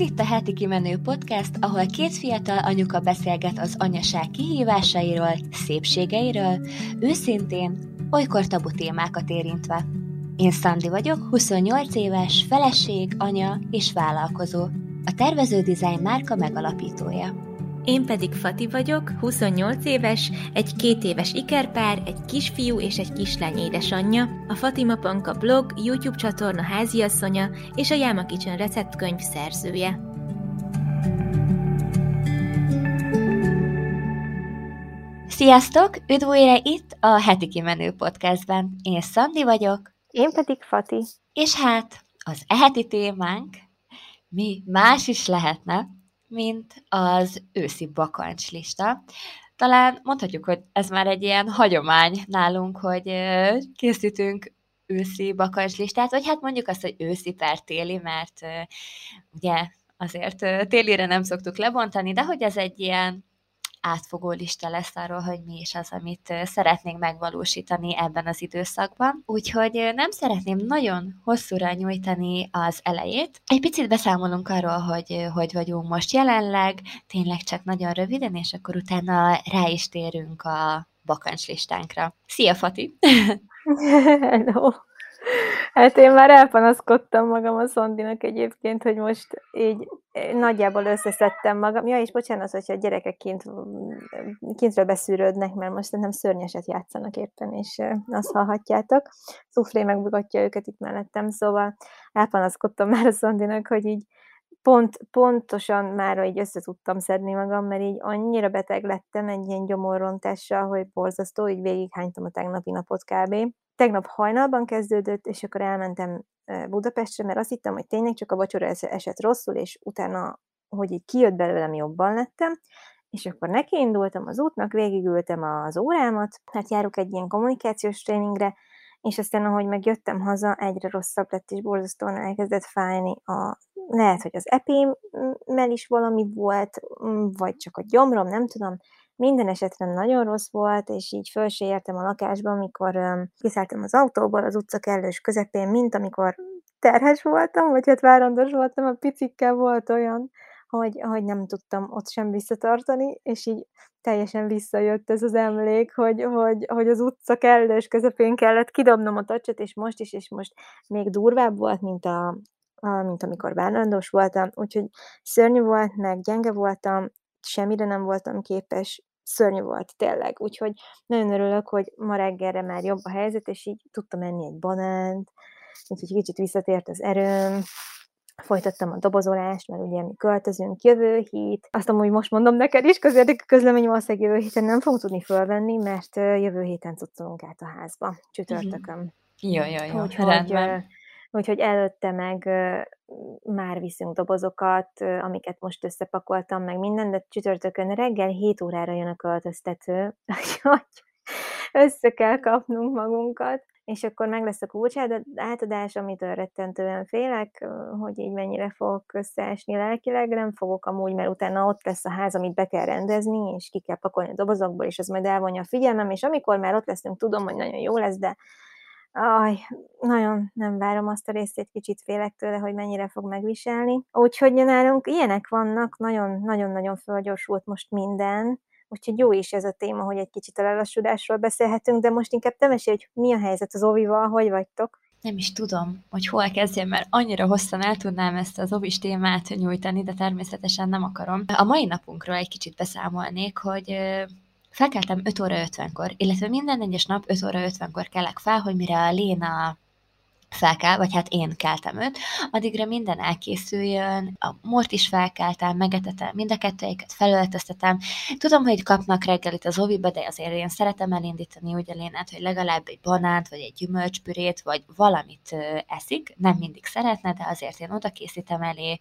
Ez itt a Heti Kimenő Podcast, ahol két fiatal anyuka beszélget az anyaság kihívásairól, szépségeiről, őszintén, olykor tabu témákat érintve. Én Szandi vagyok, 28 éves, feleség, anya és vállalkozó. A tervező design márka megalapítója. Én pedig Fati vagyok, 28 éves, egy két éves ikerpár, egy kisfiú és egy kislány édesanyja, a Fatima Panka blog, YouTube csatorna háziasszonya és a Yama Kitchen receptkönyv szerzője. Sziasztok! Üdv újra itt a Heti Kimenő Podcastben. Én Szandi vagyok. Én pedig Fati. És hát az eheti témánk mi más is lehetne, mint az őszi bakancslista. Talán mondhatjuk, hogy ez már egy ilyen hagyomány nálunk, hogy készítünk őszi bakancslistát, vagy hát mondjuk azt, hogy őszi per téli, mert ugye azért télire nem szoktuk lebontani, de hogy ez egy ilyen átfogó lista lesz arról, hogy mi is az, amit szeretnénk megvalósítani ebben az időszakban. Úgyhogy nem szeretném nagyon hosszúra nyújtani az elejét. Egy picit beszámolunk arról, hogy hogy vagyunk most jelenleg, tényleg csak nagyon röviden, és akkor utána rá is térünk a bakancslistánkra. Szia, Fati! Hello! Hát én már elpanaszkodtam magam a Szondinak egyébként, hogy most így eh, nagyjából összeszedtem magam. Ja, és bocsánat, hogyha a gyerekek kint, kintről beszűrődnek, mert most nem szörnyeset játszanak éppen, és eh, azt hallhatjátok. Szufré megbugatja őket itt mellettem, szóval elpanaszkodtam már a Szondinak, hogy így pont, pontosan már így össze tudtam szedni magam, mert így annyira beteg lettem egy ilyen gyomorrontással, hogy borzasztó, így végighánytam a tegnapi napot kb tegnap hajnalban kezdődött, és akkor elmentem Budapestre, mert azt hittem, hogy tényleg csak a vacsora esett rosszul, és utána, hogy így kijött belőlem, jobban lettem, és akkor nekiindultam az útnak, végigültem az órámat, hát járok egy ilyen kommunikációs tréningre, és aztán, ahogy megjöttem haza, egyre rosszabb lett, és borzasztóan elkezdett fájni. A, lehet, hogy az epémmel is valami volt, vagy csak a gyomrom, nem tudom, minden esetre nagyon rossz volt, és így föl se értem a lakásba, amikor um, kiszálltam az autóból az utca kellős közepén, mint amikor terhes voltam, vagy hát várandos voltam, a picikkel volt olyan, hogy, hogy nem tudtam ott sem visszatartani, és így teljesen visszajött ez az emlék, hogy, hogy, hogy az utca kellős közepén kellett kidobnom a tacsot, és most is, és most még durvább volt, mint a, mint amikor várandós voltam, úgyhogy szörnyű volt, meg gyenge voltam, semmire nem voltam képes, szörnyű volt tényleg, úgyhogy nagyon örülök, hogy ma reggelre már jobb a helyzet, és így tudtam enni egy banánt, úgyhogy kicsit visszatért az erőm, folytattam a dobozolást, mert ugye mi költözünk jövő hét. Azt amúgy most mondom neked is, közérték a közlemény valószínűleg jövő héten nem fogunk tudni fölvenni, mert jövő héten cuccolunk át a házba, csütörtökön. Jó, jó, jó, Úgyhogy, rendben. Úgyhogy előtte meg már viszünk dobozokat, amiket most összepakoltam, meg minden, de csütörtökön reggel 7 órára jön a költöztető, úgyhogy össze kell kapnunk magunkat, és akkor meg lesz a kulcsád átadás, amitől rettentően félek, hogy így mennyire fogok összeesni lelkileg, nem fogok amúgy, mert utána ott lesz a ház, amit be kell rendezni, és ki kell pakolni a dobozokból, és az majd elvonja a figyelmem, és amikor már ott leszünk, tudom, hogy nagyon jó lesz, de Aj, nagyon nem várom azt a részét, kicsit félek tőle, hogy mennyire fog megviselni. Úgyhogy nálunk ilyenek vannak, nagyon-nagyon-nagyon fölgyorsult most minden, úgyhogy jó is ez a téma, hogy egy kicsit a lelassulásról beszélhetünk, de most inkább te mesélj, hogy mi a helyzet az ovival, hogy vagytok? Nem is tudom, hogy hol kezdjem, mert annyira hosszan el tudnám ezt az ovis témát nyújtani, de természetesen nem akarom. A mai napunkról egy kicsit beszámolnék, hogy Felkeltem 5 óra 50-kor, illetve minden egyes nap 5 óra 50-kor kelek fel, hogy mire a Léna fel kell, vagy hát én keltem őt, addigra minden elkészüljön, a mort is felkeltem, megetetem, mind a kettőjéket felöltöztetem. Tudom, hogy kapnak reggelit az oviba, de azért én szeretem elindítani úgy a lénát, hogy legalább egy banánt, vagy egy gyümölcspürét, vagy valamit eszik. Nem mindig szeretne, de azért én oda készítem elé,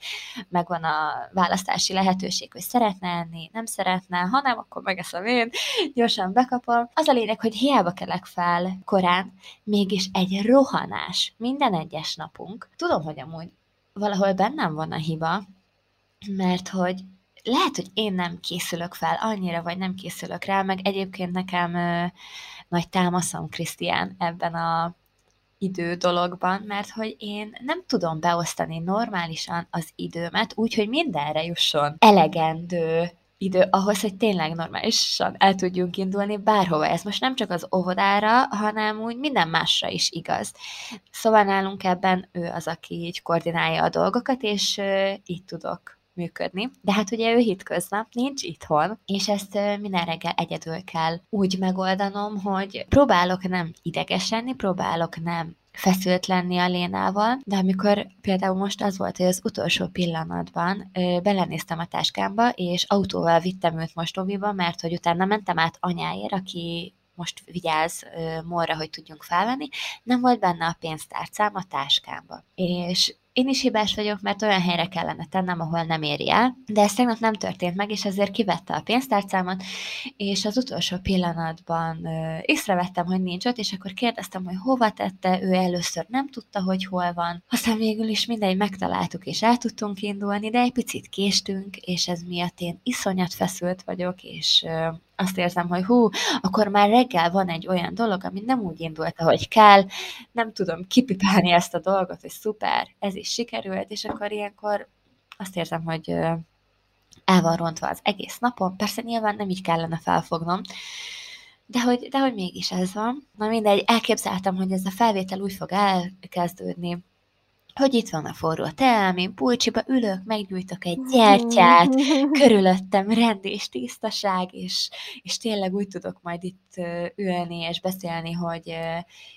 megvan a választási lehetőség, hogy szeretne enni, nem szeretne, ha nem, akkor megeszem én, gyorsan bekapom. Az a lényeg, hogy hiába kelek fel korán, mégis egy rohanás minden egyes napunk. Tudom, hogy amúgy valahol bennem van a hiba, mert hogy lehet, hogy én nem készülök fel annyira, vagy nem készülök rá, meg egyébként nekem ö, nagy támaszom Krisztián ebben a idő dologban, mert hogy én nem tudom beosztani normálisan az időmet úgy, hogy mindenre jusson elegendő idő ahhoz, hogy tényleg normálisan el tudjunk indulni bárhova. Ez most nem csak az óvodára, hanem úgy minden másra is igaz. Szóval nálunk ebben ő az, aki így koordinálja a dolgokat, és így tudok működni. De hát ugye ő hétköznap nincs itthon, és ezt minden reggel egyedül kell úgy megoldanom, hogy próbálok nem idegesenni, próbálok nem feszült lenni a Lénával, de amikor például most az volt, hogy az utolsó pillanatban ö, belenéztem a táskámba, és autóval vittem őt most Oviba, mert hogy utána mentem át anyáért, aki most vigyáz morra, hogy tudjunk felvenni, nem volt benne a pénztárcám a táskámba. És én is hibás vagyok, mert olyan helyre kellene tennem, ahol nem éri el, de ez tegnap nem történt meg, és ezért kivette a pénztárcámat, és az utolsó pillanatban ö, észrevettem, hogy nincs ott, és akkor kérdeztem, hogy hova tette, ő először nem tudta, hogy hol van. Aztán végül is mindegy megtaláltuk, és el tudtunk indulni, de egy picit késtünk, és ez miatt én iszonyat feszült vagyok, és ö, azt érzem, hogy hú, akkor már reggel van egy olyan dolog, ami nem úgy indult, ahogy kell, nem tudom kipipálni ezt a dolgot, hogy szuper, ez is sikerült, és akkor ilyenkor azt érzem, hogy el van rontva az egész napom. Persze nyilván nem így kellene felfognom, de hogy, de hogy mégis ez van. Na mindegy, elképzeltem, hogy ez a felvétel úgy fog elkezdődni, hogy itt van a forró teám, én pulcsiba ülök, meggyújtok egy gyertyát, körülöttem rend és tisztaság, és, és tényleg úgy tudok majd itt ülni és beszélni, hogy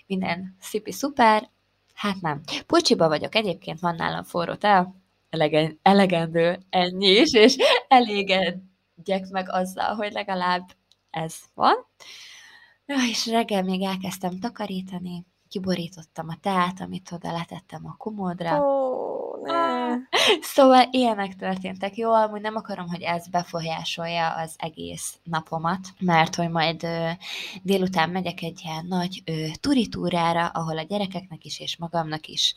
minden szipi szuper. Hát nem. Pulcsiba vagyok, egyébként van nálam forró tea, elegen, elegendő ennyi is, és elégedjek meg azzal, hogy legalább ez van. Ja, és reggel még elkezdtem takarítani, kiborítottam a teát, amit oda letettem a komódra. Ó, ne. Szóval ilyenek történtek. Jó, amúgy nem akarom, hogy ez befolyásolja az egész napomat, mert hogy majd ö, délután megyek egy ilyen nagy ö, turitúrára, ahol a gyerekeknek is és magamnak is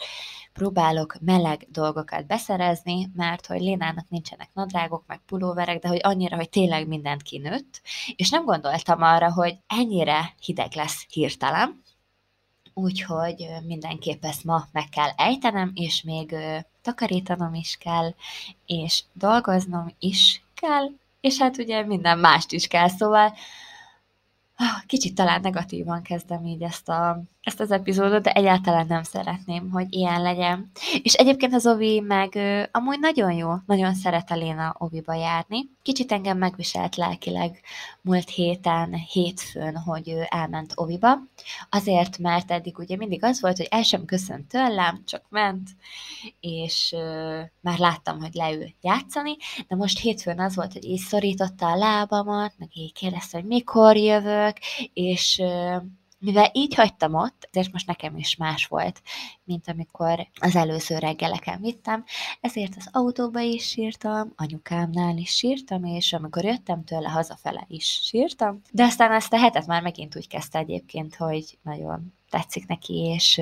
próbálok meleg dolgokat beszerezni, mert hogy Lénának nincsenek nadrágok, meg pulóverek, de hogy annyira, hogy tényleg mindent kinőtt, és nem gondoltam arra, hogy ennyire hideg lesz hirtelen, úgyhogy mindenképp ezt ma meg kell ejtenem, és még takarítanom is kell, és dolgoznom is kell, és hát ugye minden mást is kell, szóval kicsit talán negatívan kezdem így ezt, a, ezt az epizódot, de egyáltalán nem szeretném, hogy ilyen legyen. És egyébként az Ovi meg ö, amúgy nagyon jó, nagyon szeret a Léna Oviba járni. Kicsit engem megviselt lelkileg múlt héten, hétfőn, hogy ő elment Oviba, azért, mert eddig ugye mindig az volt, hogy el sem köszönt tőlem, csak ment, és ö, már láttam, hogy leül játszani, de most hétfőn az volt, hogy így szorította a lábamat, meg így kérdezte, hogy mikor jövök, és ö, mivel így hagytam ott, ezért most nekem is más volt, mint amikor az előző reggeleken vittem, ezért az autóba is sírtam, anyukámnál is sírtam, és amikor jöttem tőle hazafele is sírtam, de aztán ezt a hetet már megint úgy kezdte egyébként, hogy nagyon tetszik neki, és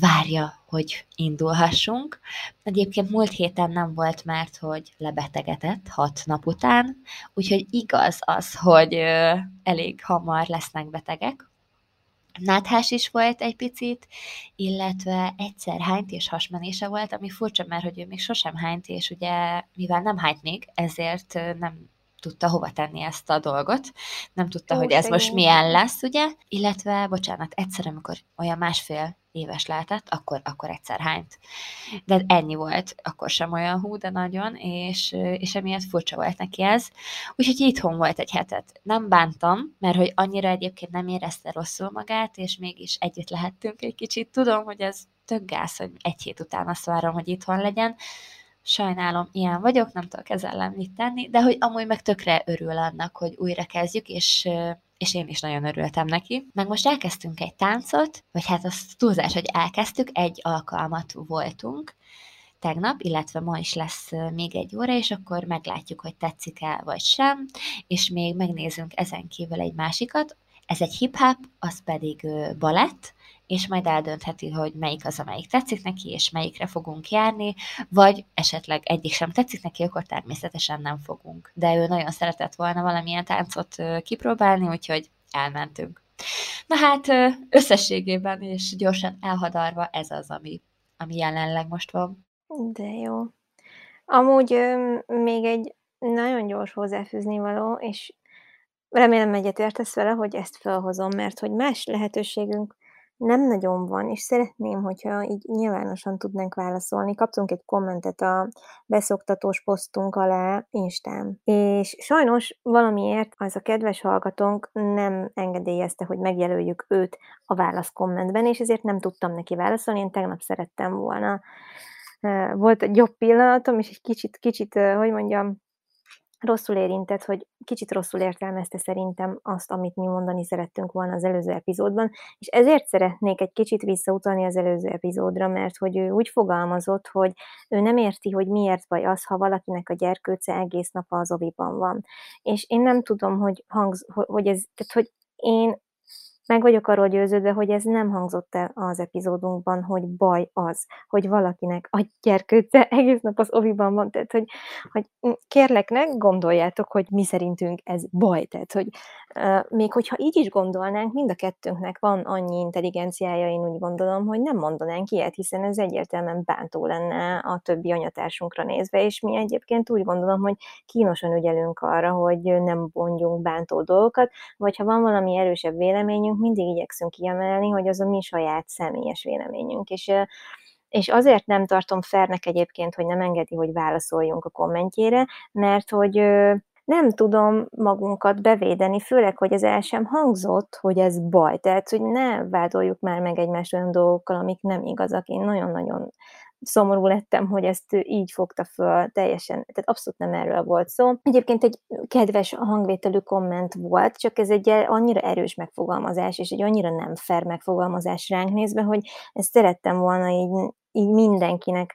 várja, hogy indulhassunk. Egyébként múlt héten nem volt, mert hogy lebetegedett hat nap után, úgyhogy igaz az, hogy elég hamar lesznek betegek. Náthás is volt egy picit, illetve egyszer hányt és hasmenése volt, ami furcsa, mert hogy ő még sosem hányt, és ugye mivel nem hányt még, ezért nem tudta hova tenni ezt a dolgot, nem tudta, Ó, hogy ez szegény. most milyen lesz, ugye? Illetve, bocsánat, egyszer, amikor olyan másfél éves lehetett, akkor, akkor egyszer hányt. De ennyi volt, akkor sem olyan hú, de nagyon, és, és emiatt furcsa volt neki ez. Úgyhogy itthon volt egy hetet. Nem bántam, mert hogy annyira egyébként nem érezte rosszul magát, és mégis együtt lehettünk egy kicsit. Tudom, hogy ez tök gáz, hogy egy hét után azt várom, hogy itthon legyen, sajnálom, ilyen vagyok, nem tudok ezzel mit tenni, de hogy amúgy meg tökre örül annak, hogy újra kezdjük, és, és én is nagyon örültem neki. Meg most elkezdtünk egy táncot, vagy hát az túlzás, hogy elkezdtük, egy alkalmat voltunk, tegnap, illetve ma is lesz még egy óra, és akkor meglátjuk, hogy tetszik-e vagy sem, és még megnézzünk ezen kívül egy másikat. Ez egy hip-hop, az pedig balett, és majd eldöntheti, hogy melyik az, amelyik tetszik neki, és melyikre fogunk járni, vagy esetleg egyik sem tetszik neki, akkor természetesen nem fogunk. De ő nagyon szeretett volna valamilyen táncot kipróbálni, úgyhogy elmentünk. Na hát összességében és gyorsan elhadarva ez az, ami, ami jelenleg most van. De jó. Amúgy még egy nagyon gyors hozzáfűzni való, és remélem egyetértesz vele, hogy ezt felhozom, mert hogy más lehetőségünk nem nagyon van, és szeretném, hogyha így nyilvánosan tudnánk válaszolni. Kaptunk egy kommentet a beszoktatós posztunk alá Instán, és sajnos valamiért az a kedves hallgatónk nem engedélyezte, hogy megjelöljük őt a válasz kommentben, és ezért nem tudtam neki válaszolni, én tegnap szerettem volna. Volt egy jobb pillanatom, és egy kicsit, kicsit, hogy mondjam, rosszul érintett, hogy kicsit rosszul értelmezte szerintem azt, amit mi mondani szerettünk volna az előző epizódban, és ezért szeretnék egy kicsit visszautalni az előző epizódra, mert hogy ő úgy fogalmazott, hogy ő nem érti, hogy miért baj az, ha valakinek a gyerkőce egész nap az oviban van. És én nem tudom, hogy, hangz, hogy ez, tehát hogy én meg vagyok arról győződve, hogy ez nem hangzott el az epizódunkban, hogy baj az, hogy valakinek a gyerkőce egész nap az oviban van, tehát hogy, hogy kérlek, ne gondoljátok, hogy mi szerintünk ez baj, tehát hogy uh, még hogyha így is gondolnánk, mind a kettőnknek van annyi intelligenciája, én úgy gondolom, hogy nem mondanánk ilyet, hiszen ez egyértelműen bántó lenne a többi anyatársunkra nézve, és mi egyébként úgy gondolom, hogy kínosan ügyelünk arra, hogy nem mondjunk bántó dolgokat, vagy ha van valami erősebb véleményünk, mindig igyekszünk kiemelni, hogy az a mi saját személyes véleményünk, és és azért nem tartom fernek egyébként, hogy nem engedi, hogy válaszoljunk a kommentjére, mert hogy nem tudom magunkat bevédeni, főleg, hogy ez el sem hangzott, hogy ez baj. Tehát, hogy ne vádoljuk már meg egymást olyan dolgokkal, amik nem igazak. Én nagyon-nagyon szomorú lettem, hogy ezt így fogta föl teljesen, tehát abszolút nem erről volt szó. Egyébként egy kedves hangvételű komment volt, csak ez egy annyira erős megfogalmazás, és egy annyira nem fair megfogalmazás ránk nézve, hogy ezt szerettem volna így, így mindenkinek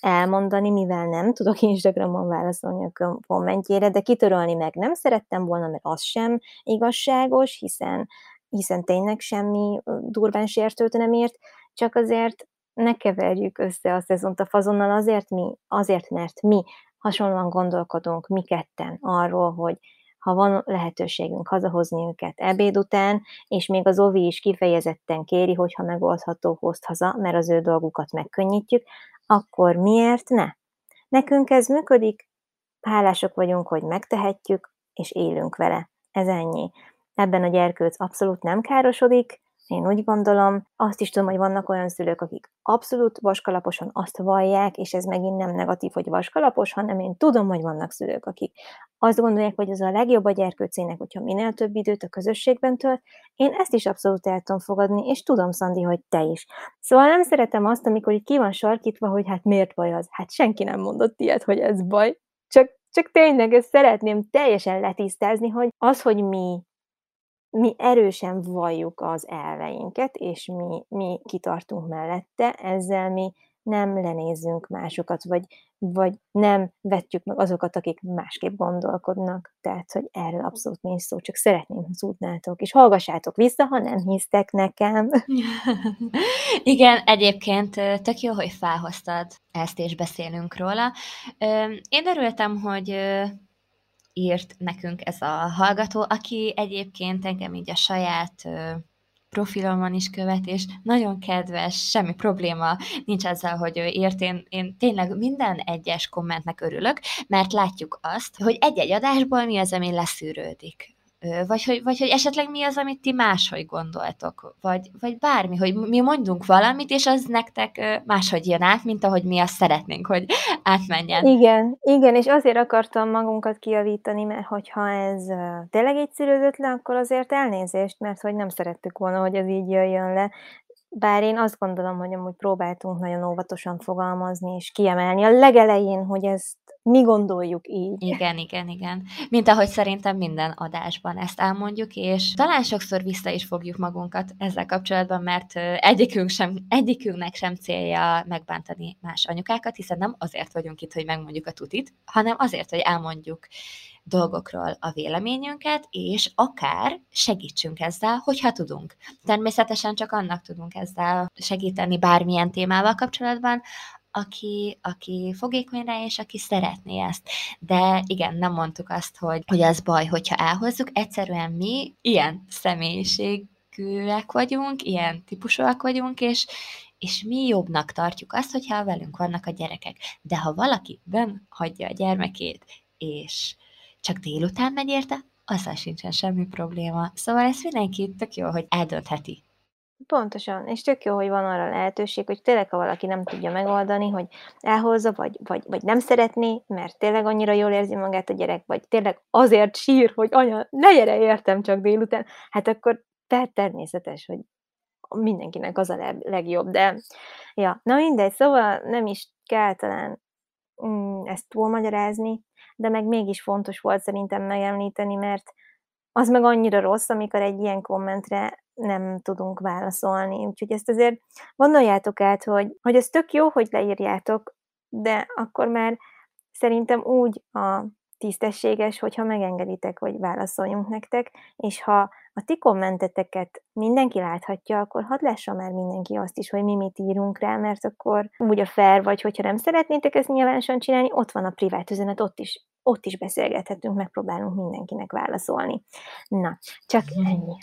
elmondani, mivel nem tudok Instagramon válaszolni a kommentjére, de kitörölni meg nem szerettem volna, mert az sem igazságos, hiszen hiszen tényleg semmi durván sértőt nem ért, csak azért ne keverjük össze a szezont a fazonnal azért, mi, azért, mert mi hasonlóan gondolkodunk mi ketten arról, hogy ha van lehetőségünk hazahozni őket ebéd után, és még az Ovi is kifejezetten kéri, hogyha megoldható, hozd haza, mert az ő dolgukat megkönnyítjük, akkor miért ne? Nekünk ez működik, hálások vagyunk, hogy megtehetjük, és élünk vele. Ez ennyi. Ebben a gyerkőc abszolút nem károsodik, én úgy gondolom, azt is tudom, hogy vannak olyan szülők, akik abszolút vaskalaposan azt vallják, és ez megint nem negatív, hogy vaskalapos, hanem én tudom, hogy vannak szülők, akik azt gondolják, hogy ez a legjobb a gyerkőcének, hogyha minél több időt a közösségben tölt. Én ezt is abszolút el tudom fogadni, és tudom, Szandi, hogy te is. Szóval nem szeretem azt, amikor itt ki van sarkítva, hogy hát miért baj az. Hát senki nem mondott ilyet, hogy ez baj. Csak, csak tényleg ezt szeretném teljesen letisztázni, hogy az, hogy mi mi erősen valljuk az elveinket, és mi, mi kitartunk mellette, ezzel mi nem lenézzünk másokat, vagy, vagy nem vetjük meg azokat, akik másképp gondolkodnak. Tehát, hogy erről abszolút nincs szó, csak szeretném, ha tudnátok, és hallgassátok vissza, ha nem hisztek nekem. Igen, egyébként tök jó, hogy felhoztad ezt, és beszélünk róla. Én örültem, hogy írt nekünk ez a hallgató, aki egyébként engem így a saját profilomon is követ, és nagyon kedves, semmi probléma nincs ezzel, hogy ő írt. Én, én tényleg minden egyes kommentnek örülök, mert látjuk azt, hogy egy-egy adásból mi az, ami leszűrődik vagy hogy, vagy hogy esetleg mi az, amit ti máshogy gondoltok, vagy, vagy bármi, hogy mi mondunk valamit, és az nektek máshogy jön át, mint ahogy mi azt szeretnénk, hogy átmenjen. Igen, igen, és azért akartam magunkat kiavítani, mert hogyha ez tényleg egyszerűzött le, akkor azért elnézést, mert hogy nem szerettük volna, hogy ez így jöjjön le, bár én azt gondolom, hogy amúgy próbáltunk nagyon óvatosan fogalmazni, és kiemelni a legelején, hogy ezt mi gondoljuk így. Igen, igen, igen. Mint ahogy szerintem minden adásban ezt elmondjuk, és talán sokszor vissza is fogjuk magunkat ezzel kapcsolatban, mert egyikünk sem, egyikünknek sem célja megbántani más anyukákat, hiszen nem azért vagyunk itt, hogy megmondjuk a tutit, hanem azért, hogy elmondjuk dolgokról a véleményünket, és akár segítsünk ezzel, hogyha tudunk. Természetesen csak annak tudunk ezzel segíteni bármilyen témával kapcsolatban, aki, aki fogékony rá, és aki szeretné ezt. De igen, nem mondtuk azt, hogy, hogy az baj, hogyha elhozzuk. Egyszerűen mi ilyen személyiség lelkűek vagyunk, ilyen típusúak vagyunk, és, és mi jobbnak tartjuk azt, hogyha velünk vannak a gyerekek. De ha valaki ben hagyja a gyermekét, és csak délután megy érte, azzal sincsen semmi probléma. Szóval ez mindenki tök jó, hogy eldöntheti. Pontosan, és tök jó, hogy van arra lehetőség, hogy tényleg, ha valaki nem tudja megoldani, hogy elhozza, vagy, vagy, vagy nem szeretné, mert tényleg annyira jól érzi magát a gyerek, vagy tényleg azért sír, hogy anya, ne gyere értem csak délután, hát akkor tehát természetes, hogy mindenkinek az a legjobb, de ja, na mindegy, szóval nem is kell talán mm, ezt túlmagyarázni, de meg mégis fontos volt szerintem megemlíteni, mert az meg annyira rossz, amikor egy ilyen kommentre nem tudunk válaszolni. Úgyhogy ezt azért gondoljátok át, hogy, hogy ez tök jó, hogy leírjátok, de akkor már szerintem úgy a tisztességes, hogyha megengeditek, hogy válaszoljunk nektek, és ha a ti kommenteteket mindenki láthatja, akkor hadd lássa már mindenki azt is, hogy mi mit írunk rá, mert akkor úgy a fair vagy, hogyha nem szeretnétek ezt nyilvánosan csinálni, ott van a privát üzenet, ott is, ott is beszélgethetünk, megpróbálunk mindenkinek válaszolni. Na, csak ennyi.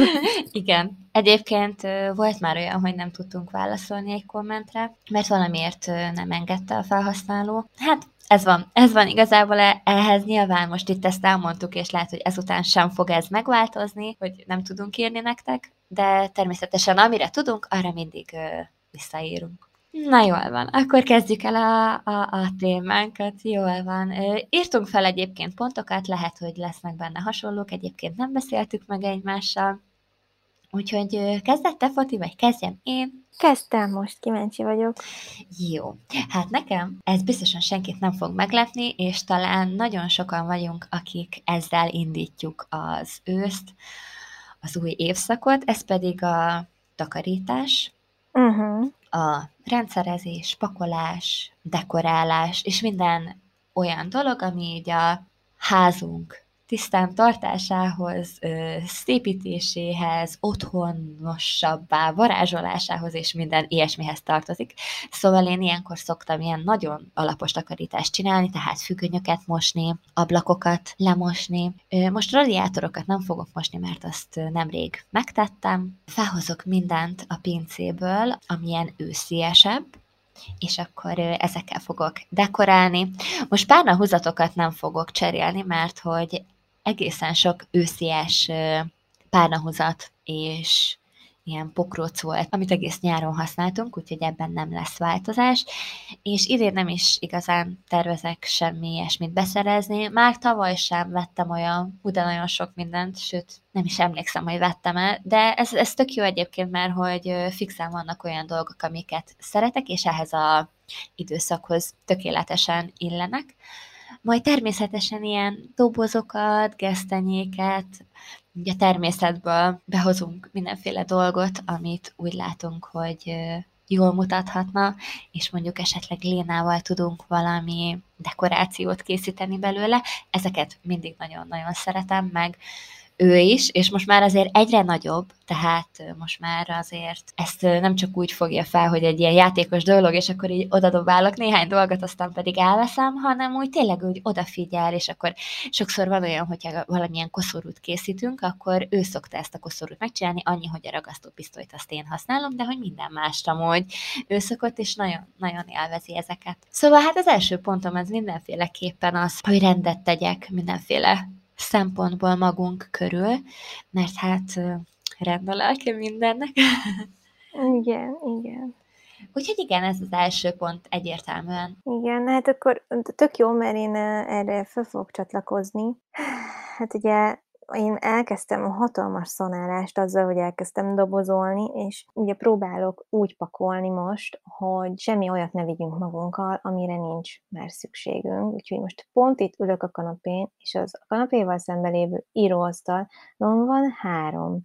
Igen. Egyébként volt már olyan, hogy nem tudtunk válaszolni egy kommentre, mert valamiért nem engedte a felhasználó. Hát ez van, ez van igazából e, ehhez nyilván most itt ezt elmondtuk, és lehet, hogy ezután sem fog ez megváltozni, hogy nem tudunk írni nektek, de természetesen amire tudunk, arra mindig ö, visszaírunk. Na jól van, akkor kezdjük el a, a, a témánkat, jól van. Írtunk fel egyébként pontokat, lehet, hogy lesznek benne hasonlók, egyébként nem beszéltük meg egymással. Úgyhogy kezdett te, Fati, vagy kezdjem én? Kezdtem most, kíváncsi vagyok. Jó. Hát nekem ez biztosan senkit nem fog meglepni, és talán nagyon sokan vagyunk, akik ezzel indítjuk az őszt, az új évszakot, ez pedig a takarítás, uh-huh. a rendszerezés, pakolás, dekorálás, és minden olyan dolog, ami így a házunk tisztán tartásához, szépítéséhez, otthonosabbá, varázsolásához és minden ilyesmihez tartozik. Szóval én ilyenkor szoktam ilyen nagyon alapos takarítást csinálni, tehát függönyöket mosni, ablakokat lemosni. Most radiátorokat nem fogok mosni, mert azt nemrég megtettem. Felhozok mindent a pincéből, amilyen ősziesebb, és akkor ezekkel fogok dekorálni. Most párnahúzatokat nem fogok cserélni, mert hogy egészen sok őszies párnahozat és ilyen pokróc volt, amit egész nyáron használtunk, úgyhogy ebben nem lesz változás, és idén nem is igazán tervezek semmi ilyesmit beszerezni. Már tavaly sem vettem olyan, de nagyon sok mindent, sőt, nem is emlékszem, hogy vettem el, de ez, ez tök jó egyébként, mert hogy fixen vannak olyan dolgok, amiket szeretek, és ehhez a időszakhoz tökéletesen illenek. Majd természetesen ilyen dobozokat, gesztenyéket, ugye természetből behozunk mindenféle dolgot, amit úgy látunk, hogy jól mutathatna, és mondjuk esetleg lénával tudunk valami dekorációt készíteni belőle. Ezeket mindig nagyon-nagyon szeretem, meg ő is, és most már azért egyre nagyobb, tehát most már azért ezt nem csak úgy fogja fel, hogy egy ilyen játékos dolog, és akkor így odadobálok néhány dolgot, aztán pedig elveszem, hanem úgy tényleg úgy odafigyel, és akkor sokszor van olyan, hogyha valamilyen koszorút készítünk, akkor ő szokta ezt a koszorút megcsinálni, annyi, hogy a ragasztópisztolyt azt én használom, de hogy minden más amúgy ő szokott, és nagyon, nagyon élvezi ezeket. Szóval hát az első pontom az mindenféleképpen az, hogy rendet tegyek mindenféle szempontból magunk körül, mert hát rend a lelke mindennek. Igen, igen. Úgyhogy igen, ez az első pont egyértelműen. Igen, hát akkor tök jó, mert én erre fel fogok csatlakozni. Hát ugye én elkezdtem a hatalmas szonálást azzal, hogy elkezdtem dobozolni, és ugye próbálok úgy pakolni most, hogy semmi olyat ne vigyünk magunkkal, amire nincs már szükségünk. Úgyhogy most pont itt ülök a kanapén, és az a kanapéval szemben lévő íróasztal van három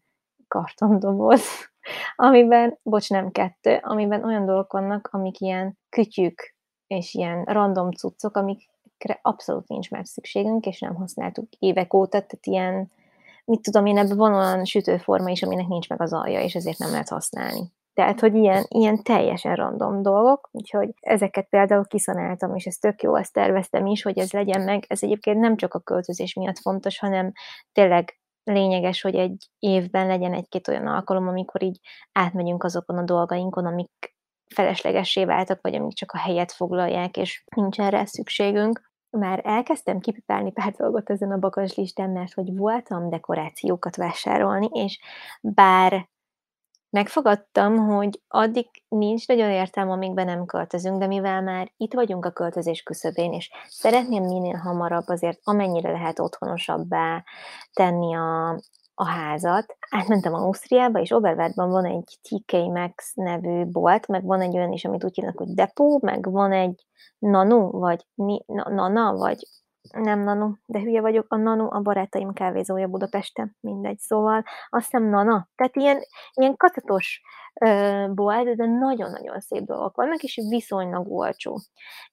kartondoboz, amiben, bocs, nem kettő, amiben olyan dolgok vannak, amik ilyen kütyük, és ilyen random cuccok, amik abszolút nincs már szükségünk, és nem használtuk évek óta, tehát ilyen, mit tudom én, ebben van olyan sütőforma is, aminek nincs meg az alja, és ezért nem lehet használni. Tehát, hogy ilyen, ilyen teljesen random dolgok, úgyhogy ezeket például kiszanáltam, és ez tök jó, ezt terveztem is, hogy ez legyen meg. Ez egyébként nem csak a költözés miatt fontos, hanem tényleg lényeges, hogy egy évben legyen egy-két olyan alkalom, amikor így átmegyünk azokon a dolgainkon, amik feleslegessé váltak, vagy amik csak a helyet foglalják, és nincs erre szükségünk. Már elkezdtem kipipálni pár dolgot ezen a bagaslistán, mert hogy voltam dekorációkat vásárolni, és bár megfogadtam, hogy addig nincs nagyon értelme, amíg be nem költözünk, de mivel már itt vagyunk a költözés küszöbén, és szeretném minél hamarabb azért amennyire lehet otthonosabbá tenni a, a házat. Átmentem Ausztriába, és Oberwertban van egy TK Max nevű bolt, meg van egy olyan is, amit úgy hívnak, hogy Depot, meg van egy Nanu, vagy ni, na, Nana, vagy nem Nanu, de hülye vagyok, a Nanu a barátaim kávézója Budapesten, mindegy, szóval azt hiszem Nana, tehát ilyen, ilyen katatos bolt, de nagyon-nagyon szép dolgok vannak, és viszonylag olcsó.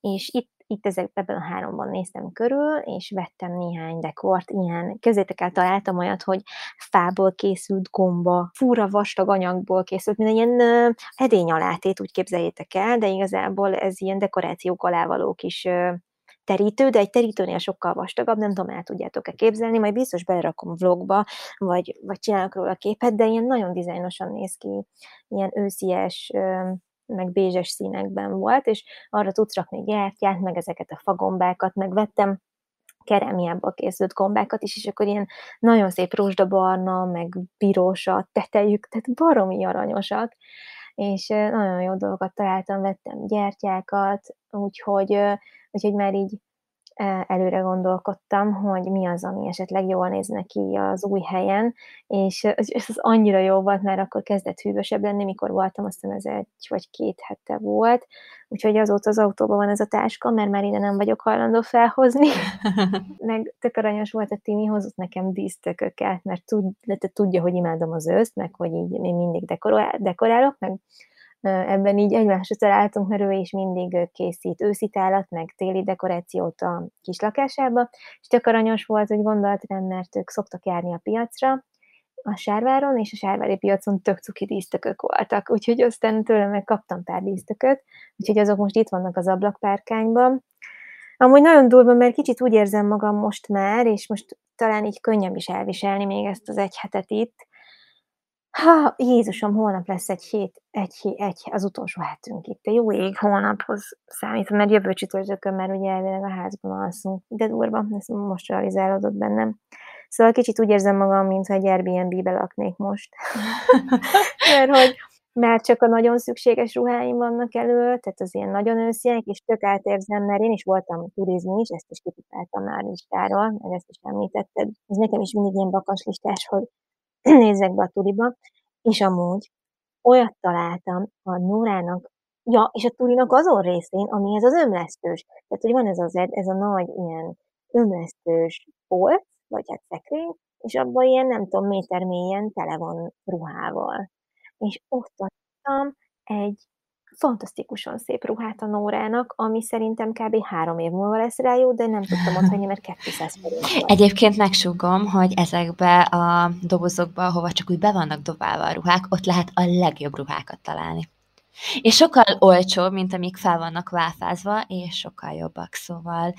És itt itt ezek, ebben a háromban néztem körül, és vettem néhány dekort, ilyen, közétek el találtam olyat, hogy fából készült gomba, fúra vastag anyagból készült, mint ilyen edény alátét, úgy képzeljétek el, de igazából ez ilyen dekorációk alávaló kis terítő, de egy terítőnél sokkal vastagabb, nem tudom, el tudjátok-e képzelni, majd biztos belerakom vlogba, vagy, vagy csinálok róla képet, de ilyen nagyon dizájnosan néz ki, ilyen őszies, meg bézses színekben volt, és arra tudsz rakni gyertyát, meg ezeket a fagombákat, meg vettem kerámiából készült gombákat is, és akkor ilyen nagyon szép rózsdabarna, meg piros a tetejük, tehát baromi aranyosak, és nagyon jó dolgokat találtam, vettem gyertyákat, úgyhogy, úgyhogy már így előre gondolkodtam, hogy mi az, ami esetleg jól néz neki az új helyen, és ez az annyira jó volt, mert akkor kezdett hűvösebb lenni, mikor voltam, aztán ez egy vagy két hete volt, úgyhogy azóta az autóban van ez a táska, mert már ide nem vagyok hajlandó felhozni. meg tök aranyos volt a Timi, hozott nekem dísztököket, mert tud, tudja, hogy imádom az őszt, meg hogy így én mindig dekorálok, meg ebben így egymásra találtunk, mert ő is mindig készít őszi tálat, meg téli dekorációt a kis lakásába, és tök aranyos volt, hogy gondolt rám, mert ők szoktak járni a piacra, a sárváron, és a sárvári piacon tök cuki dísztökök voltak, úgyhogy aztán tőlem meg kaptam pár dísztököt, úgyhogy azok most itt vannak az ablakpárkányban. Amúgy nagyon durva, mert kicsit úgy érzem magam most már, és most talán így könnyebb is elviselni még ezt az egy hetet itt, Ha, Jézusom, holnap lesz egy hét, egy, hét, egy az utolsó hetünk itt. De jó ég, holnaphoz számítom, mert jövő csütörtökön már ugye elvileg a házban alszunk. De durva, ez most realizálódott bennem. Szóval kicsit úgy érzem magam, mintha egy Airbnb-be laknék most. mert hogy már csak a nagyon szükséges ruháim vannak elő, tehát az ilyen nagyon ősziek, és tök átérzem, mert én is voltam turizni is, ezt is kipipáltam már listáról, mert ezt is említetted. Ez nekem is mindig ilyen bakaslistás, hogy nézzek be a tuliba, és amúgy olyat találtam a Nórának, ja, és a tulinak azon részén, ami ez az ömlesztős. Tehát, hogy van ez, az, ez a nagy ilyen ömlesztős polc, vagy hát szekrény, és abban ilyen, nem tudom, méter mélyen tele van ruhával. És ott adtam egy fantasztikusan szép ruhát a Nórának, ami szerintem kb. három év múlva lesz rá jó, de nem tudtam ott hagyni, mert 200 forint Egyébként megsugom, hogy ezekbe a dobozokba, ahova csak úgy be vannak dobálva a ruhák, ott lehet a legjobb ruhákat találni. És sokkal olcsóbb, mint amik fel vannak válfázva, és sokkal jobbak, szóval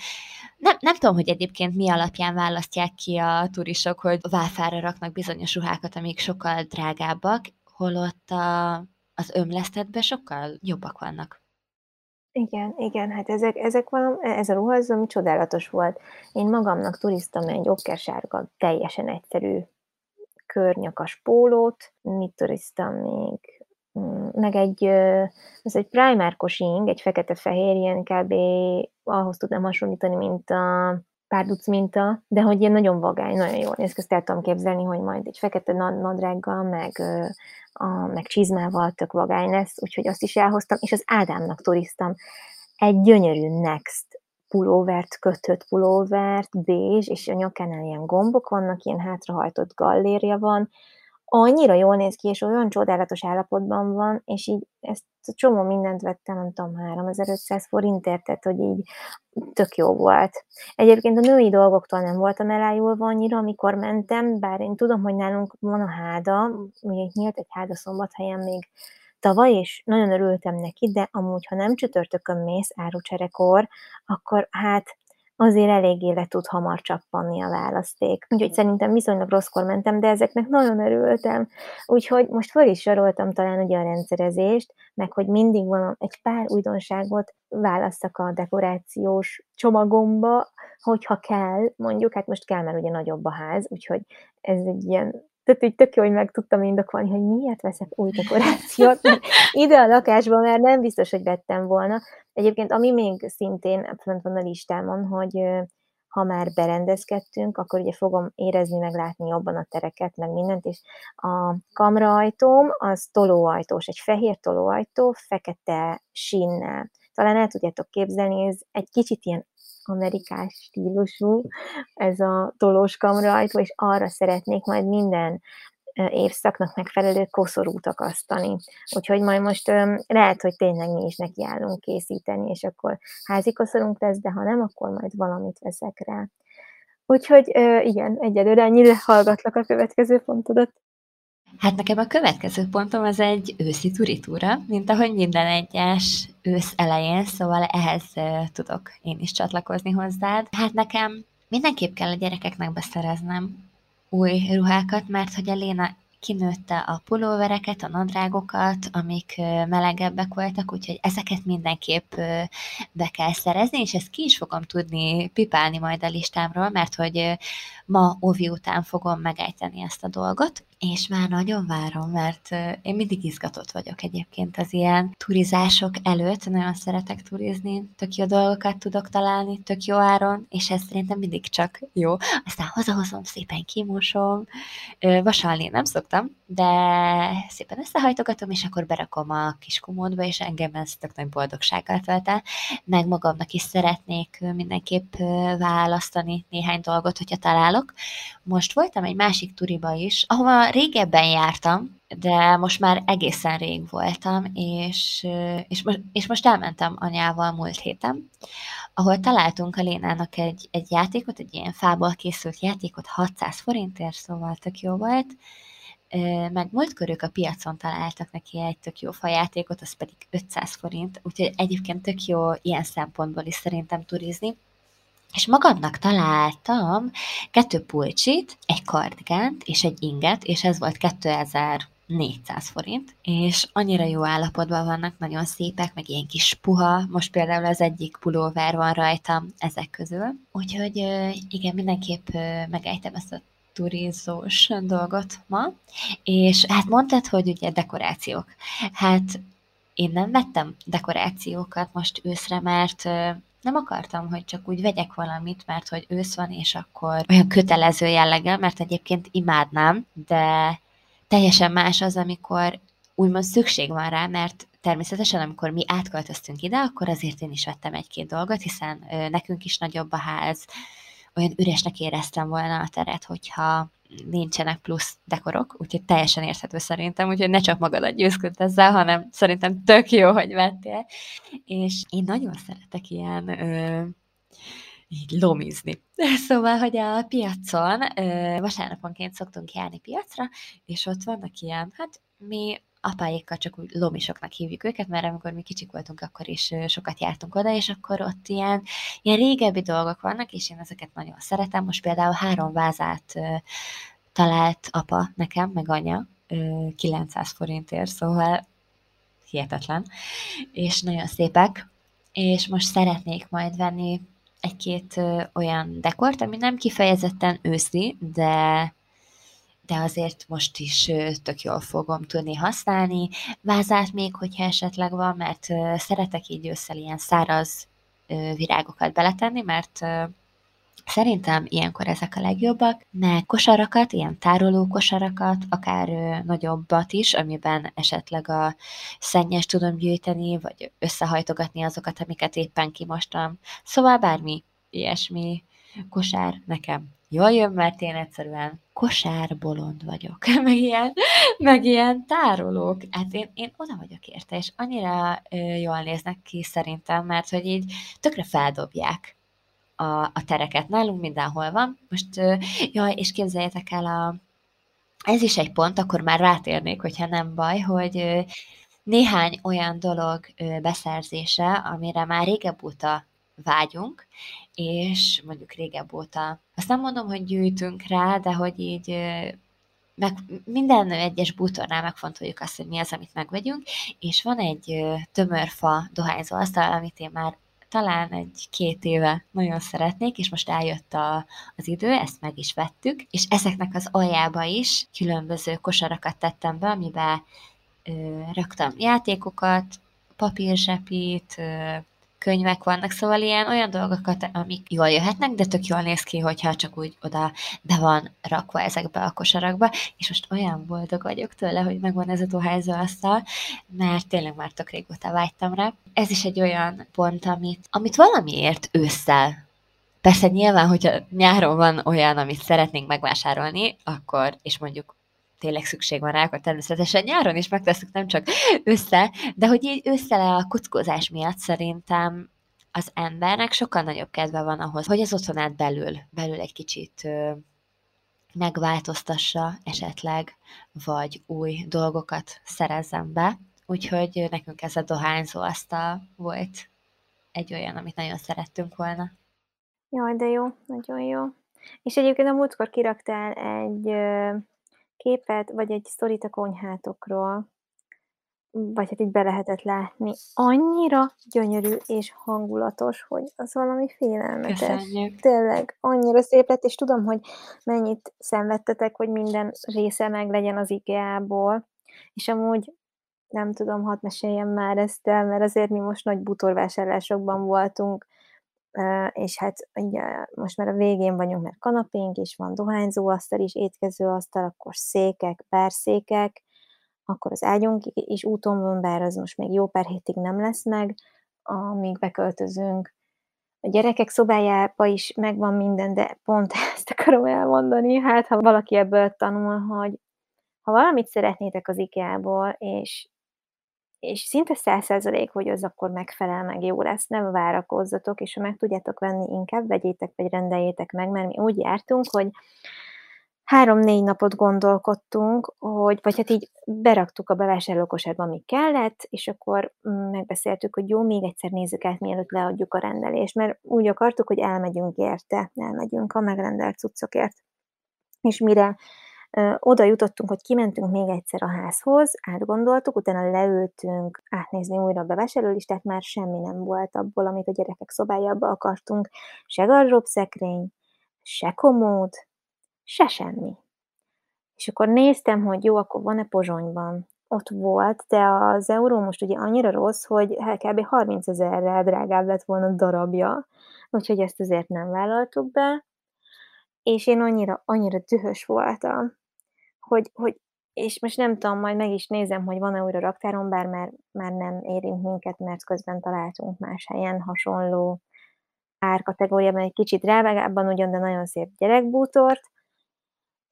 nem, nem tudom, hogy egyébként mi alapján választják ki a turisok, hogy válfára raknak bizonyos ruhákat, amik sokkal drágábbak, holott a az ömlesztetben sokkal jobbak vannak. Igen, igen, hát ezek, ezek van, ez a ruha, az, ami csodálatos volt. Én magamnak turiztam egy okkersárga, teljesen egyszerű környakas pólót, mit turiztam még, mm, meg egy, ez egy primárkos ing, egy fekete-fehér, ilyen kb. ahhoz tudnám hasonlítani, mint a párduc minta, de hogy ilyen nagyon vagány, nagyon jól néz ki, ezt el tudom képzelni, hogy majd egy fekete nadrággal, meg a, meg csizmával tök vagány lesz, úgyhogy azt is elhoztam, és az Ádámnak turiztam egy gyönyörű Next pulóvert, kötött pulóvert, bézs, és a nyakánál ilyen gombok vannak, ilyen hátrahajtott gallérja van, annyira jól néz ki, és olyan csodálatos állapotban van, és így ezt a csomó mindent vettem, nem tudom, 3500 forintért, tehát hogy így tök jó volt. Egyébként a női dolgoktól nem voltam elájulva annyira, amikor mentem, bár én tudom, hogy nálunk van a háda, ugye nyílt egy háda szombathelyen még tavaly, és nagyon örültem neki, de amúgy, ha nem csütörtökön mész árucserekor, akkor hát azért eléggé le tud hamar csappanni a választék. Úgyhogy szerintem viszonylag rosszkor mentem, de ezeknek nagyon örültem. Úgyhogy most fel is soroltam talán ugye a rendszerezést, meg hogy mindig van egy pár újdonságot válasszak a dekorációs csomagomba, hogyha kell, mondjuk, hát most kell, mert ugye nagyobb a ház, úgyhogy ez egy ilyen tehát így tök jó, hogy meg tudtam indokolni, hogy miért veszek új dekorációt, mert ide a lakásban már nem biztos, hogy vettem volna. Egyébként, ami még szintén fent van a listámon, hogy ha már berendezkedtünk, akkor ugye fogom érezni, meg látni jobban a tereket, meg mindent, és a kamraajtóm az tolóajtós, egy fehér tolóajtó, fekete sínnel. Talán el tudjátok képzelni, ez egy kicsit ilyen amerikás stílusú, ez a tolós kamraajtó, és arra szeretnék majd minden évszaknak megfelelő koszorút akasztani. Úgyhogy majd most lehet, hogy tényleg mi is nekiállunk készíteni, és akkor házi koszorunk lesz, de ha nem, akkor majd valamit veszek rá. Úgyhogy igen, egyelőre ennyire hallgatlak a következő pontodat. Hát nekem a következő pontom az egy őszi turitúra, mint ahogy minden egyes ősz elején, szóval ehhez tudok én is csatlakozni hozzád. Hát nekem mindenképp kell a gyerekeknek beszereznem új ruhákat, mert hogy a Léna kinőtte a pulóvereket, a nadrágokat, amik melegebbek voltak, úgyhogy ezeket mindenképp be kell szerezni, és ezt ki is fogom tudni pipálni majd a listámról, mert hogy ma Ovi után fogom megejteni ezt a dolgot, és már nagyon várom, mert én mindig izgatott vagyok egyébként az ilyen turizások előtt, nagyon szeretek turizni, tök jó dolgokat tudok találni, tök jó áron, és ez szerintem mindig csak jó. Aztán hazahozom, szépen kimosom, vasalni nem szoktam, de szépen összehajtogatom, és akkor berakom a kis komódba, és engem ez tök nagy boldogsággal tölt el, meg magamnak is szeretnék mindenképp választani néhány dolgot, hogyha találok. Most voltam egy másik turiba is, ahova régebben jártam, de most már egészen rég voltam, és, és, most, és most elmentem anyával múlt héten, ahol találtunk a Lénának egy, egy játékot, egy ilyen fából készült játékot 600 forintért, szóval tök jó volt, meg múltkor ők a piacon találtak neki egy tök jó fajátékot, az pedig 500 forint, úgyhogy egyébként tök jó ilyen szempontból is szerintem turizni. És magamnak találtam kettő pulcsit, egy kardigánt és egy inget, és ez volt 2000 400 forint, és annyira jó állapotban vannak, nagyon szépek, meg ilyen kis puha, most például az egyik pulóver van rajtam ezek közül. Úgyhogy igen, mindenképp megejtem ezt a turizós dolgot ma, és hát mondtad, hogy ugye dekorációk. Hát én nem vettem dekorációkat most őszre, mert nem akartam, hogy csak úgy vegyek valamit, mert hogy ősz van, és akkor olyan kötelező jelleggel, mert egyébként imádnám, de teljesen más az, amikor úgymond szükség van rá, mert természetesen, amikor mi átköltöztünk ide, akkor azért én is vettem egy-két dolgot, hiszen nekünk is nagyobb a ház, olyan üresnek éreztem volna a teret, hogyha nincsenek plusz dekorok, úgyhogy teljesen érthető szerintem, úgyhogy ne csak magadat győzköd ezzel, hanem szerintem tök jó, hogy vettél. És én nagyon szeretek ilyen ö, így lomizni. Szóval, hogy a piacon ö, vasárnaponként szoktunk járni piacra, és ott vannak ilyen, hát mi apáékkal csak úgy lomisoknak hívjuk őket, mert amikor mi kicsik voltunk, akkor is sokat jártunk oda, és akkor ott ilyen, ilyen régebbi dolgok vannak, és én ezeket nagyon szeretem. Most például három vázát talált apa nekem, meg anya, 900 forintért, szóval hihetetlen, és nagyon szépek, és most szeretnék majd venni egy-két olyan dekort, ami nem kifejezetten őszi, de de azért most is tök jól fogom tudni használni. Vázát még, hogyha esetleg van, mert szeretek így ősszel ilyen száraz virágokat beletenni, mert Szerintem ilyenkor ezek a legjobbak, meg kosarakat, ilyen tároló kosarakat, akár nagyobbat is, amiben esetleg a szennyes tudom gyűjteni, vagy összehajtogatni azokat, amiket éppen kimostam. Szóval bármi ilyesmi kosár nekem jól jön, mert én egyszerűen kosárbolond vagyok, meg ilyen, meg ilyen tárolók. Hát én, én oda vagyok érte, és annyira jól néznek ki szerintem, mert hogy így tökre feldobják a, a tereket. Nálunk mindenhol van. Most, jaj, és képzeljétek el, a, ez is egy pont, akkor már rátérnék, hogyha nem baj, hogy néhány olyan dolog beszerzése, amire már régebb óta vágyunk, és mondjuk régebb óta, azt nem mondom, hogy gyűjtünk rá, de hogy így meg, minden egyes bútornál megfontoljuk azt, hogy mi az, amit megvegyünk, és van egy tömörfa dohányzó asztal, amit én már talán egy két éve nagyon szeretnék, és most eljött a, az idő, ezt meg is vettük, és ezeknek az aljába is különböző kosarakat tettem be, amiben ö, raktam játékokat, papírzsepit, ö, könyvek vannak, szóval ilyen olyan dolgokat, amik jól jöhetnek, de tök jól néz ki, hogyha csak úgy oda be van rakva ezekbe a kosarakba, és most olyan boldog vagyok tőle, hogy megvan ez a dohányzó asztal, mert tényleg már tök régóta vágytam rá. Ez is egy olyan pont, amit, amit valamiért ősszel. Persze nyilván, hogyha nyáron van olyan, amit szeretnénk megvásárolni, akkor, és mondjuk tényleg szükség van rá, akkor természetesen nyáron is megteszünk, nem csak össze, de hogy így össze a kuckózás miatt szerintem az embernek sokkal nagyobb kedve van ahhoz, hogy az otthonát belül, belül egy kicsit megváltoztassa esetleg, vagy új dolgokat szerezzen be. Úgyhogy nekünk ez a dohányzó asztal volt egy olyan, amit nagyon szerettünk volna. Jaj, de jó, nagyon jó. És egyébként a múltkor kiraktál egy képet, vagy egy sztorit a konyhátokról, vagy hát így be lehetett látni. Annyira gyönyörű és hangulatos, hogy az valami félelmetes. Köszönjük. Tényleg, annyira szép lett, és tudom, hogy mennyit szenvedtetek, hogy minden része meg legyen az IKEA-ból, és amúgy nem tudom, hadd meséljem már ezt el, mert azért mi most nagy butorvásárlásokban voltunk, és hát ugye most már a végén vagyunk, mert kanapénk is van, dohányzóasztal is, étkezőasztal, akkor székek, bárszékek, akkor az ágyunk is úton van, bár az most még jó pár hétig nem lesz meg, amíg beköltözünk. A gyerekek szobájába is megvan minden, de pont ezt akarom elmondani, hát ha valaki ebből tanul, hogy ha valamit szeretnétek az IKEA-ból, és és szinte száz százalék, hogy az akkor megfelel, meg jó lesz, nem várakozzatok, és ha meg tudjátok venni, inkább vegyétek, vagy rendeljétek meg, mert mi úgy jártunk, hogy három-négy napot gondolkodtunk, hogy, vagy hát így beraktuk a bevásárlókosárba, ami kellett, és akkor mm, megbeszéltük, hogy jó, még egyszer nézzük át, mielőtt leadjuk a rendelést, mert úgy akartuk, hogy elmegyünk érte, elmegyünk a megrendelt cuccokért. És mire oda jutottunk, hogy kimentünk még egyszer a házhoz, átgondoltuk, utána leültünk átnézni újra a bevásárlólistát, már semmi nem volt abból, amit a gyerekek szobájába akartunk, se szekrény, se komód, se semmi. És akkor néztem, hogy jó, akkor van-e Pozsonyban. Ott volt, de az euró most ugye annyira rossz, hogy kb. 30 ezerrel drágább lett volna darabja, úgyhogy ezt azért nem vállaltuk be. És én annyira, annyira dühös voltam, hogy, hogy és most nem tudom, majd meg is nézem, hogy van-e újra raktáron, bár már, már nem érint minket, mert közben találtunk más helyen hasonló árkategóriában egy kicsit drágábban ugyan, de nagyon szép gyerekbútort.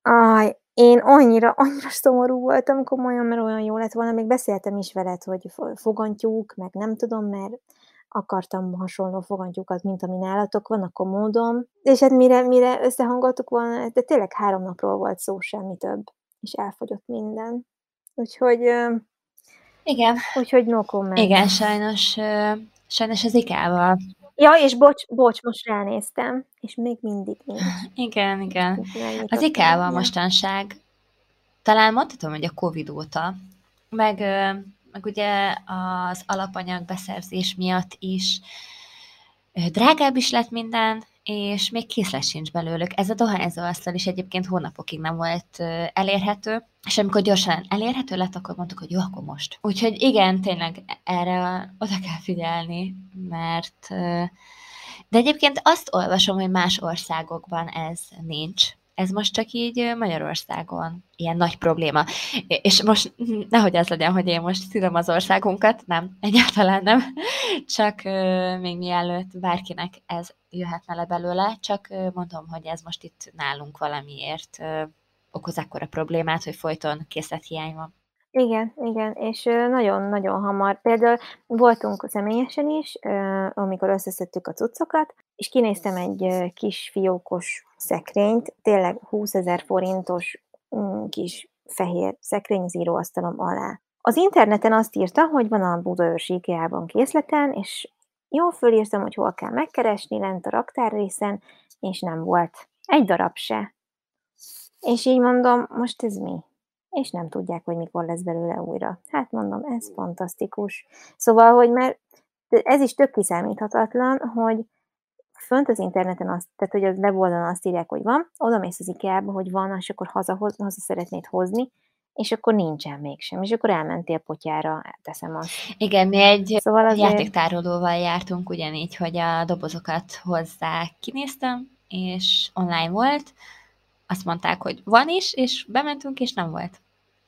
Aj, én annyira, annyira szomorú voltam komolyan, mert olyan jó lett volna, még beszéltem is veled, hogy fogantyúk, meg nem tudom, mert akartam hasonló fogantyúkat, mint ami nálatok van a komódom, és hát mire, mire összehangoltuk volna, de tényleg három napról volt szó, semmi több és elfogyott minden. Úgyhogy... Igen. Úgyhogy no comment. Igen, sajnos, sajnos az ikával. Ja, és bocs, bocs, most ránéztem, és még mindig nincs. Igen, igen. Az ikával mostanság, talán mondhatom, hogy a Covid óta, meg, meg ugye az alapanyag beszerzés miatt is drágább is lett minden, és még készlet sincs belőlük. Ez a dohányzó asztal is egyébként hónapokig nem volt elérhető, és amikor gyorsan elérhető lett, akkor mondtuk, hogy jó, akkor most. Úgyhogy igen, tényleg erre oda kell figyelni, mert de egyébként azt olvasom, hogy más országokban ez nincs ez most csak így Magyarországon ilyen nagy probléma. És most nehogy az legyen, hogy én most szülöm az országunkat, nem, egyáltalán nem. Csak még mielőtt bárkinek ez jöhetne le belőle, csak mondom, hogy ez most itt nálunk valamiért okoz akkora problémát, hogy folyton készlethiány van. Igen, igen, és nagyon-nagyon hamar. Például voltunk személyesen is, amikor összeszedtük a cuccokat, és kinéztem egy kis fiókos szekrényt, tényleg 20 ezer forintos mm, kis fehér szekrény az íróasztalom alá. Az interneten azt írta, hogy van a Budaörsi IKEA-ban készleten, és jó, fölírtam, hogy hol kell megkeresni lent a raktár részen, és nem volt. Egy darab se. És így mondom, most ez mi? És nem tudják, hogy mikor lesz belőle újra. Hát mondom, ez fantasztikus. Szóval, hogy mert ez is tök kiszámíthatatlan, hogy fönt az interneten azt, tehát hogy az weboldalon azt írják, hogy van, oda mész az IKEA-ba, hogy van, és akkor haza, haza szeretnéd hozni, és akkor nincsen mégsem, és akkor elmentél potyára, teszem azt. Igen, mi egy szóval azért... játéktárolóval jártunk ugyanígy, hogy a dobozokat hozzá kinéztem, és online volt, azt mondták, hogy van is, és bementünk, és nem volt.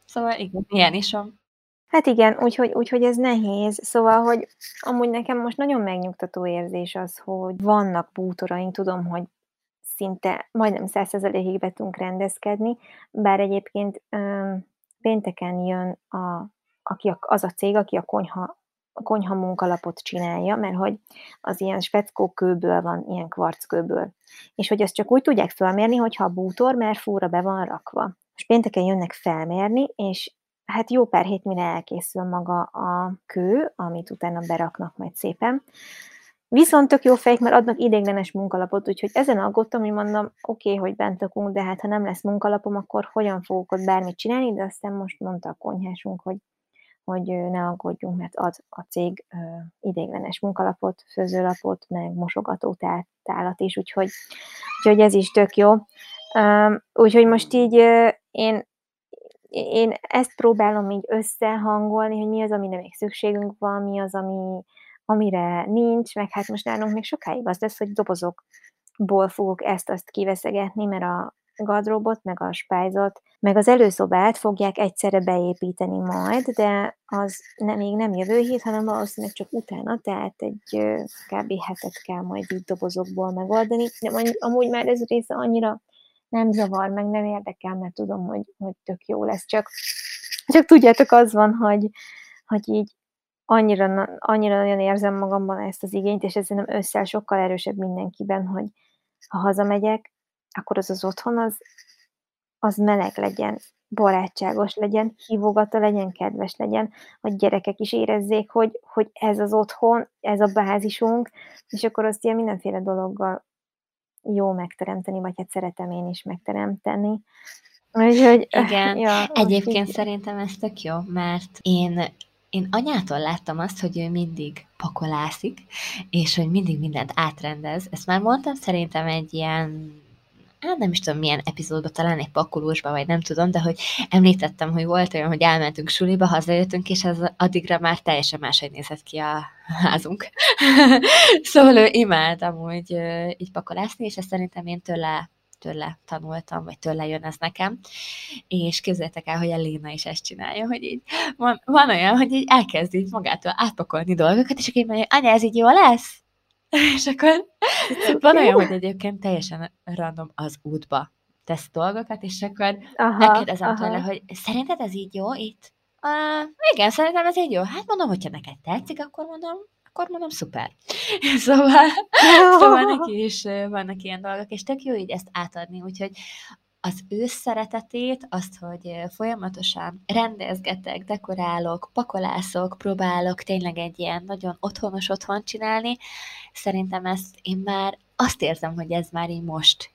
Szóval igen, ilyen is van. Hát igen, úgyhogy, úgyhogy ez nehéz. Szóval, hogy amúgy nekem most nagyon megnyugtató érzés az, hogy vannak bútoraink, tudom, hogy szinte majdnem százszerzelékig be tudunk rendezkedni, bár egyébként um, pénteken jön a, aki a, az a cég, aki a konyha, a konyha munkalapot csinálja, mert hogy az ilyen speckó kőből van, ilyen kvarckőből. És hogy azt csak úgy tudják felmérni, hogyha a bútor fúra be van rakva. És pénteken jönnek felmérni, és hát jó pár hét mire elkészül maga a kő, amit utána beraknak majd szépen. Viszont tök jó fejek, mert adnak idéglenes munkalapot, úgyhogy ezen aggódtam, hogy mondom, oké, okay, hogy bent lakunk, de hát ha nem lesz munkalapom, akkor hogyan fogok ott bármit csinálni, de aztán most mondta a konyhásunk, hogy, hogy ne aggódjunk, mert ad a cég idéglenes munkalapot, főzőlapot, meg mosogató tálat is, úgyhogy, úgyhogy ez is tök jó. Úgyhogy most így én én ezt próbálom így összehangolni, hogy mi az, amire még szükségünk van, mi az, ami, amire nincs, meg hát most nálunk még sokáig az lesz, hogy dobozokból fogok ezt-azt kiveszegetni, mert a gardróbot, meg a spájzot, meg az előszobát fogják egyszerre beépíteni majd, de az nem, még nem jövő hét, hanem valószínűleg csak utána, tehát egy kb. hetet kell majd így dobozokból megoldani. De amúgy már ez része annyira nem zavar, meg nem érdekel, mert tudom, hogy, hogy tök jó lesz. Csak, csak tudjátok, az van, hogy, hogy így annyira, annyira nagyon érzem magamban ezt az igényt, és ez nem össze sokkal erősebb mindenkiben, hogy ha hazamegyek, akkor az az otthon az, az meleg legyen, barátságos legyen, hívogató legyen, kedves legyen, hogy gyerekek is érezzék, hogy, hogy ez az otthon, ez a bázisunk, és akkor azt ilyen mindenféle dologgal jó megteremteni, vagy hát szeretem én is megteremteni. Úgyhogy, Igen, ja, egyébként így... szerintem ez tök jó, mert én én anyától láttam azt, hogy ő mindig pakolászik, és hogy mindig mindent átrendez. Ezt már mondtam szerintem egy ilyen hát nem is tudom milyen epizódban, talán egy pakolósban, vagy nem tudom, de hogy említettem, hogy volt olyan, hogy elmentünk suliba, hazajöttünk, és az addigra már teljesen máshogy nézett ki a házunk. szóval ő imád amúgy így pakolászni, és ezt szerintem én tőle tőle tanultam, vagy tőle jön ez nekem, és képzeljétek el, hogy a Léna is ezt csinálja, hogy így van, van olyan, hogy így elkezd így magától átpakolni dolgokat, és akkor így mondja, anya, ez így jó lesz? És akkor van olyan, hogy egyébként teljesen random az útba tesz dolgokat, és akkor aha, megkérdezem aha. tőle, hogy szerinted ez így jó itt? Uh, igen, szerintem ez így jó. Hát mondom, hogyha neked tetszik, akkor mondom, akkor mondom, szuper. Szóval, szóval neki is vannak ilyen dolgok, és tök jó így ezt átadni, úgyhogy az ő szeretetét, azt, hogy folyamatosan rendezgetek, dekorálok, pakolászok, próbálok tényleg egy ilyen nagyon otthonos otthon csinálni, szerintem ezt én már azt érzem, hogy ez már így most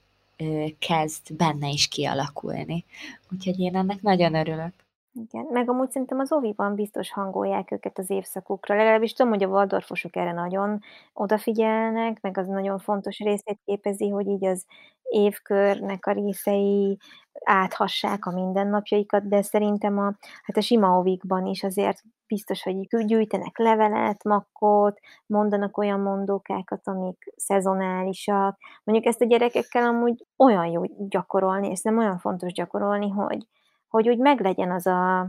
kezd benne is kialakulni. Úgyhogy én ennek nagyon örülök. Igen, meg amúgy szerintem az oviban biztos hangolják őket az évszakukra. Legalábbis tudom, hogy a Waldorfosok erre nagyon odafigyelnek, meg az nagyon fontos részét képezi, hogy így az évkörnek a részei áthassák a mindennapjaikat, de szerintem a, hát a sima ovikban is azért biztos, hogy gyűjtenek levelet, makkot, mondanak olyan mondókákat, amik szezonálisak. Mondjuk ezt a gyerekekkel amúgy olyan jó gyakorolni, és nem olyan fontos gyakorolni, hogy hogy úgy meglegyen az a,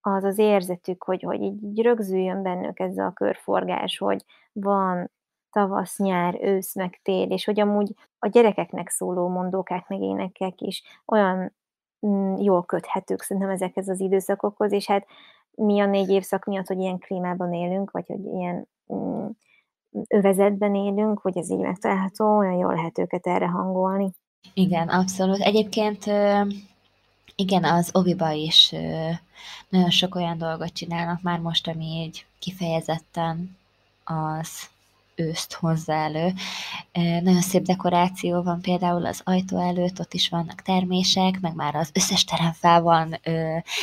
az, az érzetük, hogy, hogy így, így rögzüljön bennük ez a körforgás, hogy van tavasz, nyár, ősz, meg tél, és hogy amúgy a gyerekeknek szóló mondókák, meg énekek is olyan mm, jól köthetők szerintem ezekhez az időszakokhoz, és hát mi a négy évszak miatt, hogy ilyen klímában élünk, vagy hogy ilyen mm, övezetben élünk, hogy ez így megtalálható, olyan jól lehet őket erre hangolni. Igen, abszolút. Egyébként igen, az oviba is nagyon sok olyan dolgot csinálnak már most, ami így kifejezetten az őszt hozza elő. Nagyon szép dekoráció van például az ajtó előtt, ott is vannak termések, meg már az összes terem fel van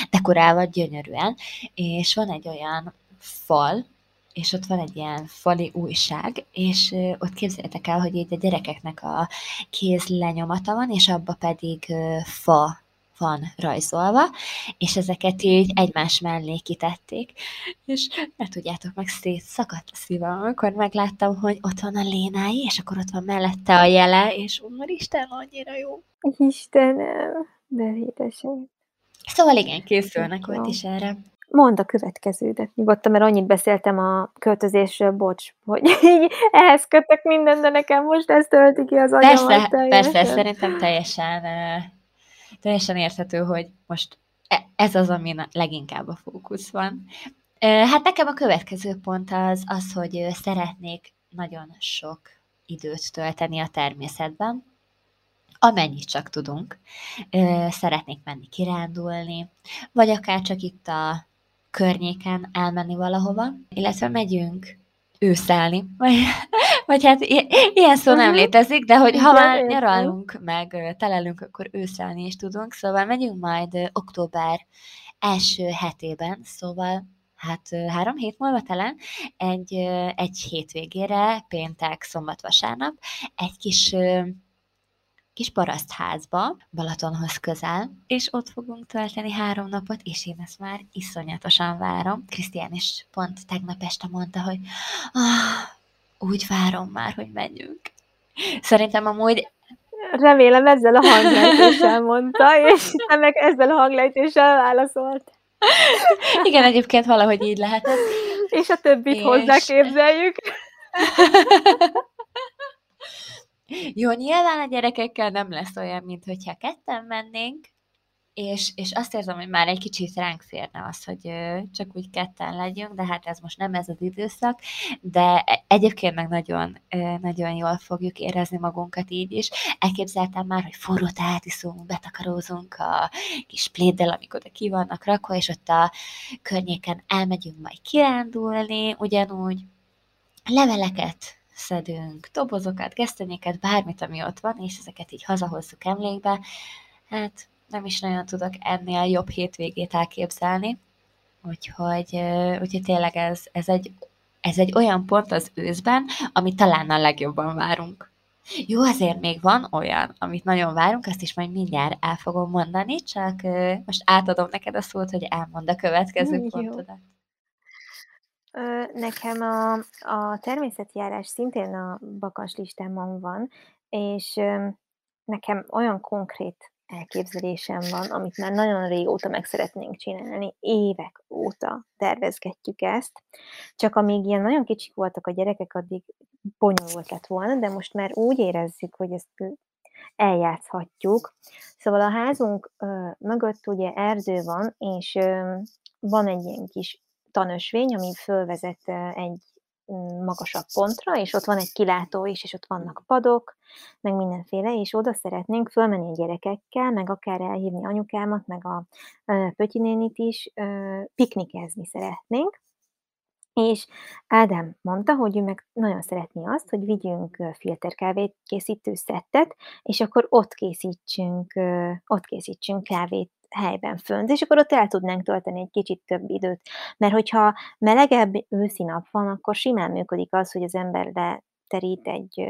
dekorálva gyönyörűen, és van egy olyan fal, és ott van egy ilyen fali újság, és ott képzeljétek el, hogy így a gyerekeknek a kéz lenyomata van, és abba pedig fa van rajzolva, és ezeket így egymás mellé kitették, és ne tudjátok meg, szakadt a szívem, amikor megláttam, hogy ott van a Lénái, és akkor ott van mellette a jele, és Isten, annyira jó. Istenem, de édesem. Szóval igen, készülnek ott is erre. Mondd a következődet nyugodtan, mert annyit beszéltem a költözésről, bocs, hogy így ehhez kötök minden, de nekem most ez tölti ki az agyamat. Persze, persze, szerintem teljesen, teljesen érthető, hogy most e, ez az, ami leginkább a fókusz van. Hát nekem a következő pont az, az, hogy szeretnék nagyon sok időt tölteni a természetben, amennyit csak tudunk. Szeretnék menni kirándulni, vagy akár csak itt a környéken elmenni valahova, illetve megyünk őszelni, vagy, vagy hát ilyen szó nem mhm. létezik, de hogy ha már nyaralunk, meg telelünk, akkor őszelni is tudunk, szóval megyünk majd október első hetében, szóval hát három hét múlva talán, egy, egy hétvégére, péntek, szombat, vasárnap, egy kis kis parasztházba, Balatonhoz közel, és ott fogunk tölteni három napot, és én ezt már iszonyatosan várom. Krisztián is pont tegnap este mondta, hogy ah, úgy várom már, hogy menjünk. Szerintem amúgy Remélem ezzel a hanglejtéssel mondta, és te meg ezzel a hanglejtéssel válaszolt. Igen, egyébként valahogy így lehetett. És a többit és... hozzá képzeljük. Jó, nyilván a gyerekekkel nem lesz olyan, mint hogyha ketten mennénk, és, és azt érzem, hogy már egy kicsit ránk férne az, hogy csak úgy ketten legyünk, de hát ez most nem ez az időszak, de egyébként meg nagyon, nagyon jól fogjuk érezni magunkat így is. Elképzeltem már, hogy forró iszunk, betakarózunk a kis pléddel, amik oda ki vannak rakva, és ott a környéken elmegyünk majd kirándulni, ugyanúgy leveleket szedünk, dobozokat, gesztenyéket, bármit, ami ott van, és ezeket így hazahozzuk emlékbe. Hát nem is nagyon tudok ennél jobb hétvégét elképzelni. Úgyhogy, úgyhogy tényleg ez, ez, egy, ez egy olyan pont az őszben, amit talán a legjobban várunk. Jó, azért még van olyan, amit nagyon várunk, azt is majd mindjárt el fogom mondani, csak most átadom neked a szót, hogy elmond a következő Jó. pontodat. Nekem a, a természetjárás szintén a bakas listámon van, és nekem olyan konkrét elképzelésem van, amit már nagyon régóta meg szeretnénk csinálni, évek óta tervezgetjük ezt, csak amíg ilyen nagyon kicsik voltak a gyerekek, addig bonyolult lett volna, de most már úgy érezzük, hogy ezt eljátszhatjuk. Szóval a házunk ö, mögött ugye erdő van, és ö, van egy ilyen kis tanösvény, ami fölvezet egy mm, magasabb pontra, és ott van egy kilátó is, és ott vannak padok, meg mindenféle, és oda szeretnénk fölmenni a gyerekekkel, meg akár elhívni anyukámat, meg a pötyinénit is, piknikezni szeretnénk. És Ádám mondta, hogy ő meg nagyon szeretné azt, hogy vigyünk filterkávét készítő szettet, és akkor ott készítsünk, ott készítsünk kávét helyben fönt, és akkor ott el tudnánk tölteni egy kicsit több időt. Mert hogyha melegebb őszi nap van, akkor simán működik az, hogy az ember leterít egy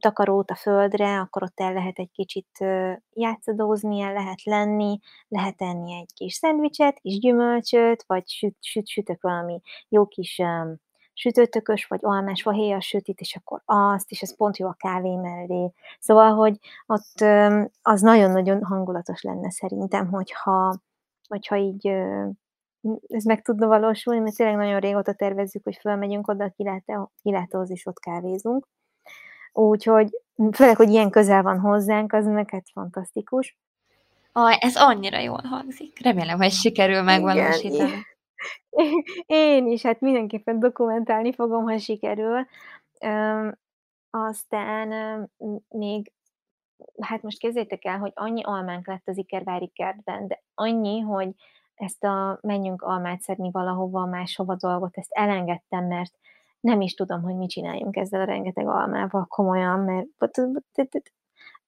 takarót a földre, akkor ott el lehet egy kicsit játszadózni, el lehet lenni, lehet enni egy kis szendvicset, kis gyümölcsöt, vagy süt, süt, sütök valami jó kis sütőtökös, vagy almás fahéjas sütit, és akkor azt, és ez pont jó a kávé mellé. Szóval, hogy ott az nagyon-nagyon hangulatos lenne szerintem, hogyha, hogyha így ez meg tudna valósulni, mert tényleg nagyon régóta tervezzük, hogy fölmegyünk oda a kilátóhoz, és ott kávézunk. Úgyhogy főleg, hogy ilyen közel van hozzánk, az meg hát fantasztikus. Aj, ez annyira jól hangzik. Remélem, hogy sikerül megvalósítani. Igen, én is, hát mindenképpen dokumentálni fogom, ha sikerül. Aztán még, hát most képzeljétek el, hogy annyi almánk lett az Ikervári kertben, de annyi, hogy ezt a menjünk almát szedni valahova, máshova dolgot, ezt elengedtem, mert nem is tudom, hogy mit csináljunk ezzel a rengeteg almával komolyan, mert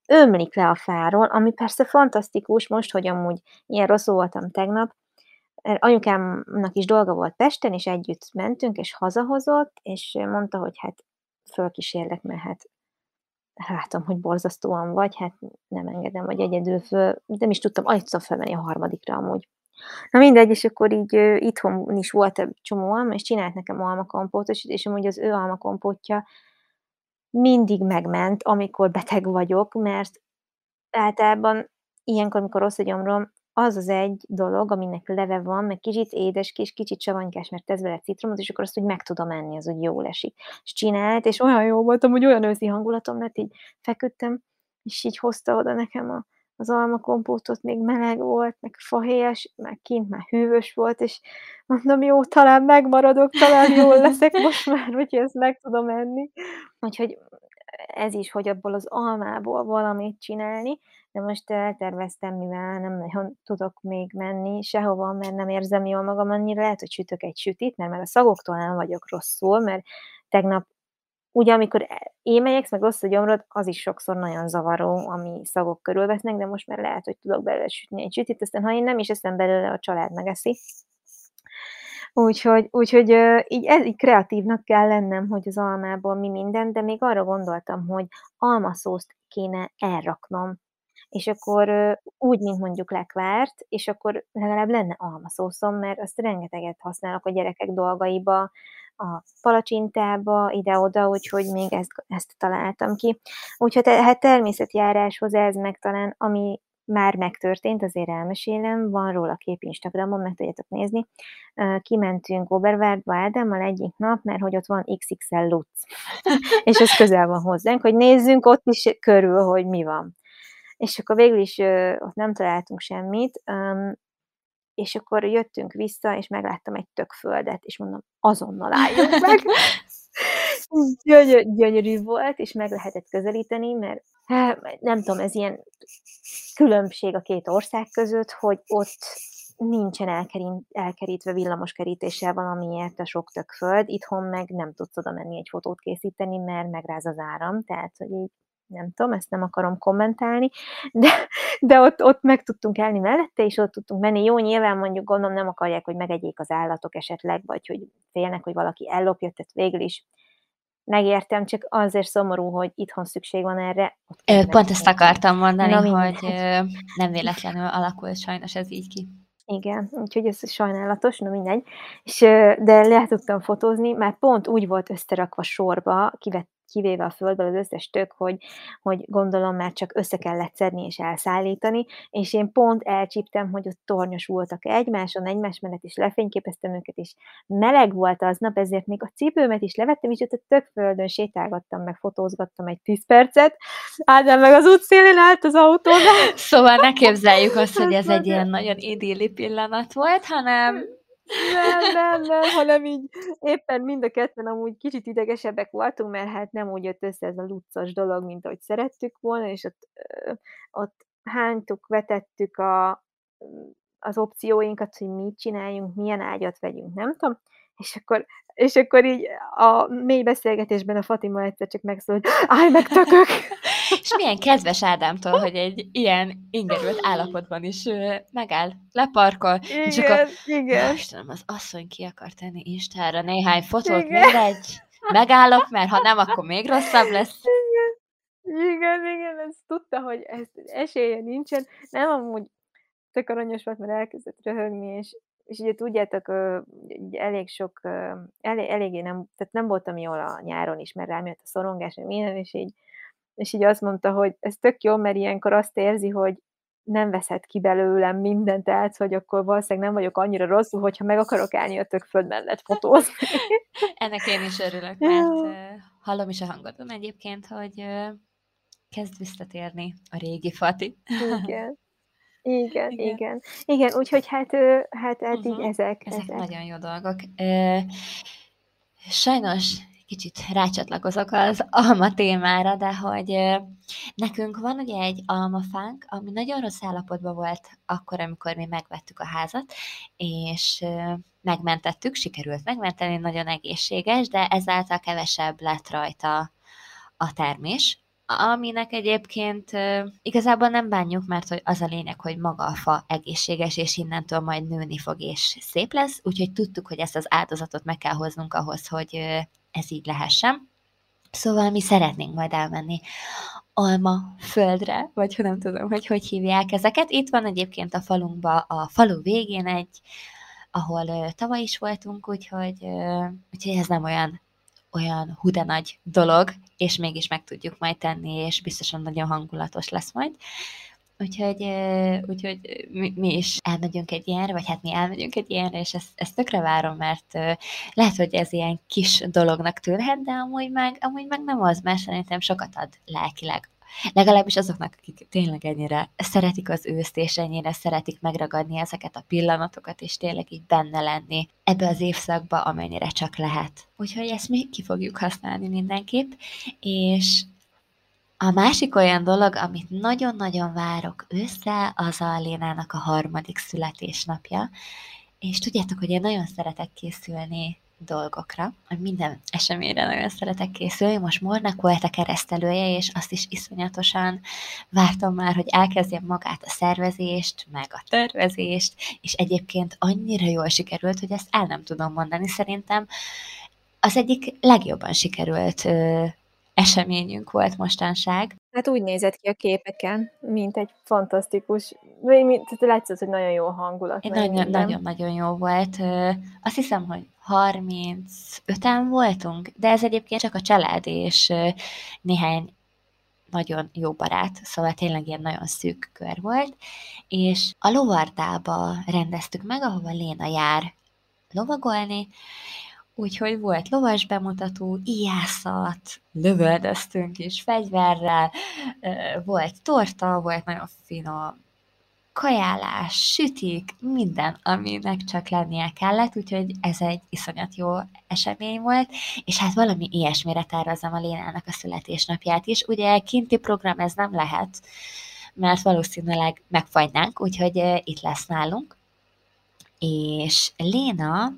ömlik le a fáról, ami persze fantasztikus, most, hogy amúgy ilyen rosszul voltam tegnap, anyukámnak is dolga volt Pesten, és együtt mentünk, és hazahozott, és mondta, hogy hát fölkísérlek, mert hát látom, hogy borzasztóan vagy, hát nem engedem, hogy egyedül föl, nem is tudtam, alig tudtam felmenni a harmadikra amúgy. Na mindegy, és akkor így ö, itthon is volt egy csomó alma, és csinált nekem almakompótot, és amúgy az ő almakompótja mindig megment, amikor beteg vagyok, mert általában ilyenkor, amikor rossz a gyomrom, az az egy dolog, aminek leve van, meg kicsit édes, kis, kicsit savanykás, mert tesz vele citromot, és akkor azt úgy meg tudom enni, az úgy jól esik. És csinált, és olyan jó voltam, hogy olyan őszi hangulatom lett, így feküdtem, és így hozta oda nekem a, az almakompótot, még meleg volt, meg fahéjas, meg kint már hűvös volt, és mondom, jó, talán megmaradok, talán jól leszek most már, hogy ezt meg tudom enni. Úgyhogy ez is, hogy abból az almából valamit csinálni, de most elterveztem, mivel nem nagyon tudok még menni sehova, mert nem érzem jól magam annyira, lehet, hogy sütök egy sütit, mert már a szagoktól nem vagyok rosszul, mert tegnap ugye amikor e, émelyeksz, meg rossz a gyomrod, az is sokszor nagyon zavaró, ami szagok körülvesznek, de most már lehet, hogy tudok belőle sütni egy sütit, aztán ha én nem is eszem belőle, a család megeszi. Úgyhogy, úgyhogy így, ez, így kreatívnak kell lennem, hogy az almából mi minden, de még arra gondoltam, hogy almaszószt kéne elraknom és akkor úgy, mint mondjuk lekvárt, és akkor legalább lenne almaszószom, mert azt rengeteget használok a gyerekek dolgaiba, a palacsintába, ide-oda, úgyhogy még ezt, ezt találtam ki. Úgyhogy hát természetjáráshoz ez meg talán, ami már megtörtént, azért elmesélem, van róla kép Instagramon, meg tudjátok nézni. Kimentünk Oberwaldba Ádámmal egyik nap, mert hogy ott van XXL Lutz, és ez közel van hozzánk, hogy nézzünk ott is körül, hogy mi van és akkor végül is ott nem találtunk semmit, és akkor jöttünk vissza, és megláttam egy tök földet, és mondom, azonnal álljunk meg. Gyönyör, gyönyörű volt, és meg lehetett közelíteni, mert nem tudom, ez ilyen különbség a két ország között, hogy ott nincsen elkerítve villamoskerítéssel valamiért a sok tök föld, itthon meg nem tudsz oda menni egy fotót készíteni, mert megráz az áram, tehát hogy így nem tudom, ezt nem akarom kommentálni, de, de ott, ott meg tudtunk elni mellette, és ott tudtunk menni. Jó, nyilván mondjuk gondolom nem akarják, hogy megegyék az állatok esetleg, vagy hogy félnek, hogy valaki ellopja, tehát végül is megértem, csak azért szomorú, hogy itthon szükség van erre. Pont ezt akartam mondani, Na, hogy nem véletlenül alakult sajnos ez így ki. Igen, úgyhogy ez sajnálatos, no mindegy. És, de le tudtam fotózni, már pont úgy volt összerakva sorba, kivett kivéve a földből az összes tök, hogy, hogy gondolom már csak össze kellett szedni és elszállítani, és én pont elcsíptem, hogy ott tornyos voltak egymáson, egymás mellett is lefényképeztem őket, és meleg volt aznap, ezért még a cipőmet is levettem, és ott a tök földön sétálgattam, meg fotózgattam egy 10 percet, Ádám meg az útszélén állt az autóban. Szóval ne képzeljük azt, hogy ez egy ilyen nagyon idilli pillanat volt, hanem nem, nem, nem, hanem így éppen mind a ketten amúgy kicsit idegesebbek voltunk, mert hát nem úgy jött össze ez a lucas dolog, mint ahogy szerettük volna, és ott, ott hánytuk, vetettük a, az opcióinkat, hogy mit csináljunk, milyen ágyat vegyünk, nem tudom, és akkor, és akkor így a mély beszélgetésben a Fatima egyszer csak megszól, hogy állj meg tökök! És milyen kedves Ádámtól, hogy egy ilyen ingerült állapotban is megáll, leparkol. Igen, és akkor, igen. Istenem, az asszony ki akar tenni Instára néhány fotót, igen. mindegy. Megállok, mert ha nem, akkor még rosszabb lesz. Igen, igen, igen, ezt tudta, hogy ez esélye nincsen. Nem, amúgy tök aranyos volt, mert elkezdett röhögni, és, és ugye tudjátok, elég sok, elég, eléggé nem, tehát nem voltam jól a nyáron is, mert rám jött a szorongás, meg minden, és így és így azt mondta, hogy ez tök jó, mert ilyenkor azt érzi, hogy nem veszed ki belőlem mindent, tehát, hogy akkor valószínűleg nem vagyok annyira rosszul, hogyha meg akarok állni a tök föld mellett fotózni. Ennek én is örülök, mert hallom is a hangodon egyébként, hogy kezd visszatérni a régi Fati. Igen. Igen, igen. Igen, igen úgyhogy hát, hát, hát uh-huh. így ezek, ezek. Ezek nagyon jó dolgok. Sajnos kicsit rácsatlakozok az alma témára, de hogy nekünk van ugye egy almafánk, ami nagyon rossz állapotban volt akkor, amikor mi megvettük a házat, és megmentettük, sikerült megmenteni, nagyon egészséges, de ezáltal kevesebb lett rajta a termés, aminek egyébként igazából nem bánjuk, mert hogy az a lényeg, hogy maga a fa egészséges, és innentől majd nőni fog, és szép lesz, úgyhogy tudtuk, hogy ezt az áldozatot meg kell hoznunk ahhoz, hogy ez így lehessen. Szóval mi szeretnénk majd elmenni alma földre, vagy nem tudom, hogy hogy hívják ezeket. Itt van egyébként a falunkba, a falu végén egy, ahol tavaly is voltunk, úgyhogy, úgyhogy ez nem olyan olyan hude nagy dolog, és mégis meg tudjuk majd tenni, és biztosan nagyon hangulatos lesz majd. Úgyhogy, úgyhogy mi, mi is elmegyünk egy ilyenre, vagy hát mi elmegyünk egy ilyenre, és ezt, ezt tökre várom, mert lehet, hogy ez ilyen kis dolognak tűnhet, de amúgy meg, amúgy meg nem az, mert szerintem sokat ad lelkileg Legalábbis azoknak, akik tényleg ennyire szeretik az őszt, és ennyire szeretik megragadni ezeket a pillanatokat, és tényleg így benne lenni ebbe az évszakba, amennyire csak lehet. Úgyhogy ezt mi ki fogjuk használni mindenképp, és a másik olyan dolog, amit nagyon-nagyon várok össze, az a Lénának a harmadik születésnapja, és tudjátok, hogy én nagyon szeretek készülni dolgokra, hogy minden eseményre nagyon szeretek készülni. Most Mornak volt a keresztelője, és azt is iszonyatosan vártam már, hogy elkezdjem magát a szervezést, meg a tervezést, és egyébként annyira jól sikerült, hogy ezt el nem tudom mondani. Szerintem az egyik legjobban sikerült eseményünk volt mostanság. Hát úgy nézett ki a képeken, mint egy fantasztikus, mint, látszott, hogy nagyon jó hangulat. Nagyon-nagyon jó volt. Azt hiszem, hogy 35-en voltunk, de ez egyébként csak a család és néhány nagyon jó barát, szóval tényleg ilyen nagyon szűk kör volt, és a lovardába rendeztük meg, ahova Léna jár lovagolni, úgyhogy volt lovas bemutató, ijászat, lövöldöztünk is fegyverrel, volt torta, volt nagyon finom kajálás, sütik, minden, aminek csak lennie kellett, úgyhogy ez egy iszonyat jó esemény volt, és hát valami ilyesmire tervezem a Lénának a születésnapját is. Ugye kinti program ez nem lehet, mert valószínűleg megfagynánk, úgyhogy itt lesz nálunk. És Léna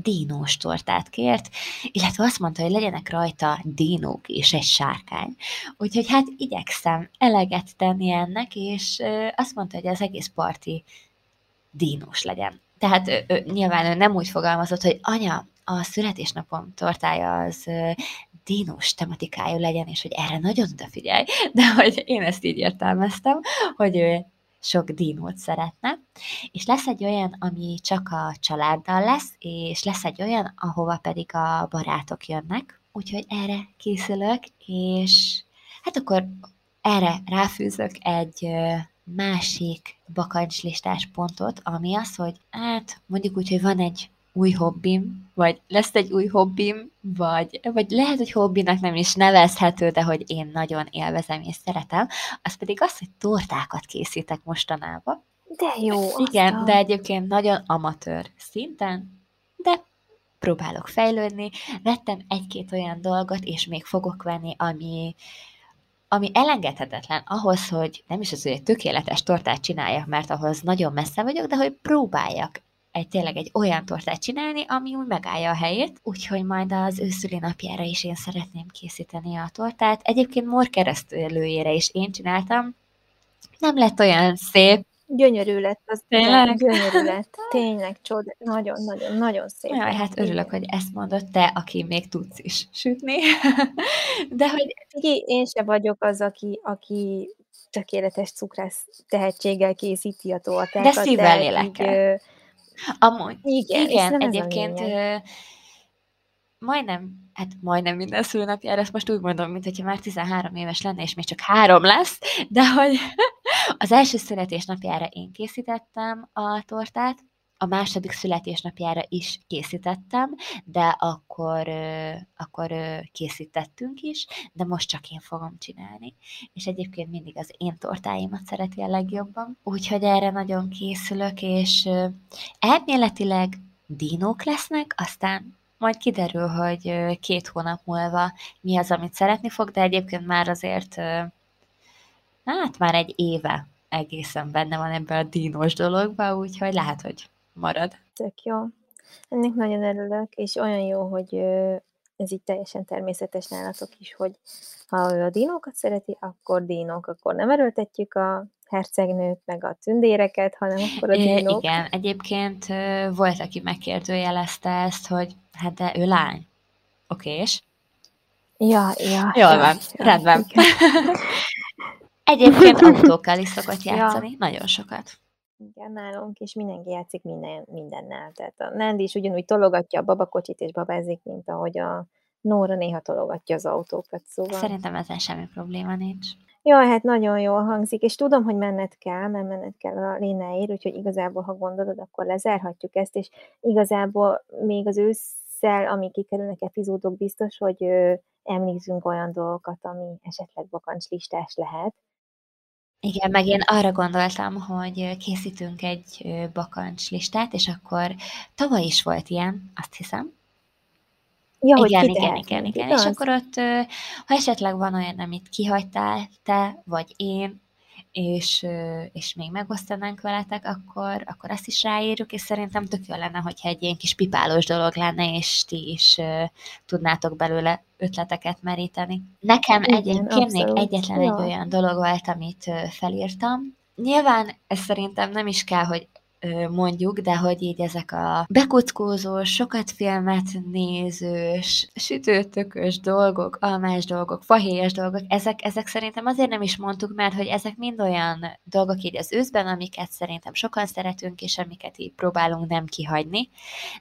dínós tortát kért, illetve azt mondta, hogy legyenek rajta dínók és egy sárkány. Úgyhogy hát igyekszem eleget tenni ennek, és azt mondta, hogy az egész parti dínós legyen. Tehát ő, nyilván ő nem úgy fogalmazott, hogy anya, a születésnapom tortája az dínós tematikájú legyen, és hogy erre nagyon odafigyelj, de hogy én ezt így értelmeztem, hogy ő sok dinót szeretne, és lesz egy olyan, ami csak a családdal lesz, és lesz egy olyan, ahova pedig a barátok jönnek, úgyhogy erre készülök, és hát akkor erre ráfűzök egy másik bakancslistás pontot, ami az, hogy hát mondjuk úgy, hogy van egy új hobbim, vagy lesz egy új hobbim, vagy, vagy lehet, hogy hobbinak nem is nevezhető, de hogy én nagyon élvezem és szeretem, az pedig az, hogy tortákat készítek mostanában. De jó. Igen, aztán. de egyébként nagyon amatőr szinten, de próbálok fejlődni. Vettem egy-két olyan dolgot, és még fogok venni, ami, ami elengedhetetlen ahhoz, hogy nem is az, hogy egy tökéletes tortát csináljak, mert ahhoz nagyon messze vagyok, de hogy próbáljak egy tényleg egy olyan tortát csinálni, ami úgy megállja a helyét, úgyhogy majd az őszüli napjára is én szeretném készíteni a tortát. Egyébként Mor keresztülőjére is én csináltam, nem lett olyan szép, Gyönyörű lett, az tényleg? Gyönyörű lett, tényleg csoda, nagyon-nagyon-nagyon szép. Jaj, hát örülök, hogy ezt mondod te, aki még tudsz is sütni. De hogy... Figyelj, én se vagyok az, aki, aki tökéletes cukrász tehetséggel készíti a tortákat. De szívvel lélekkel. Amúgy, igen, igen egyébként majdnem, hát majdnem minden szülőnapjára, ezt most úgy mondom, mint hogyha már 13 éves lenne, és még csak három lesz, de hogy az első születésnapjára én készítettem a tortát, a második születésnapjára is készítettem, de akkor, akkor készítettünk is, de most csak én fogom csinálni. És egyébként mindig az én tortáimat szereti a legjobban, úgyhogy erre nagyon készülök, és elméletileg dinók lesznek, aztán majd kiderül, hogy két hónap múlva mi az, amit szeretni fog, de egyébként már azért, hát már egy éve egészen benne van ebben a dínos dologban, úgyhogy lehet, hogy marad. Tök jó. Ennek nagyon örülök, és olyan jó, hogy ez így teljesen természetes nálatok is, hogy ha ő a dinókat szereti, akkor dinók, akkor nem erőltetjük a hercegnőt, meg a tündéreket, hanem akkor a dinók. Igen, egyébként volt, aki megkérdőjelezte ezt, hogy hát de ő lány. Oké, és? Ja, ja. Jól ja, van, ja, rendben. Egyébként autókkal is szokott játszani, ja. nagyon sokat. Igen, nálunk is mindenki játszik minden, mindennel. Tehát a Nandi is ugyanúgy tologatja a babakocsit és babázik, mint ahogy a Nóra néha tologatja az autókat, szóval... Szerintem ezzel semmi probléma nincs. Jaj, hát nagyon jól hangzik, és tudom, hogy menned kell, mert menned kell a Lénáért, úgyhogy igazából, ha gondolod, akkor lezárhatjuk ezt, és igazából még az ősszel, ami kikerülnek epizódok, biztos, hogy ö, emlízünk olyan dolgokat, ami esetleg bakancslistás lehet. Igen, meg én arra gondoltam, hogy készítünk egy bakancslistát, és akkor tavaly is volt ilyen, azt hiszem, Ja, igen, hogy igen, igen, igen. És akkor ott, ha esetleg van olyan, amit kihagytál te, vagy én, és, és még megosztanánk veletek, akkor, akkor azt is ráírjuk, és szerintem tök jó lenne, hogyha egy ilyen kis pipálós dolog lenne, és ti is tudnátok belőle ötleteket meríteni. Nekem Igen, egyébként még egyetlen ja. egy olyan dolog volt, amit felírtam. Nyilván ez szerintem nem is kell, hogy mondjuk, de hogy így ezek a bekuckózós, sokat filmet nézős, sütőtökös dolgok, almás dolgok, fahéjas dolgok, ezek, ezek szerintem azért nem is mondtuk, mert hogy ezek mind olyan dolgok így az őszben, amiket szerintem sokan szeretünk, és amiket így próbálunk nem kihagyni,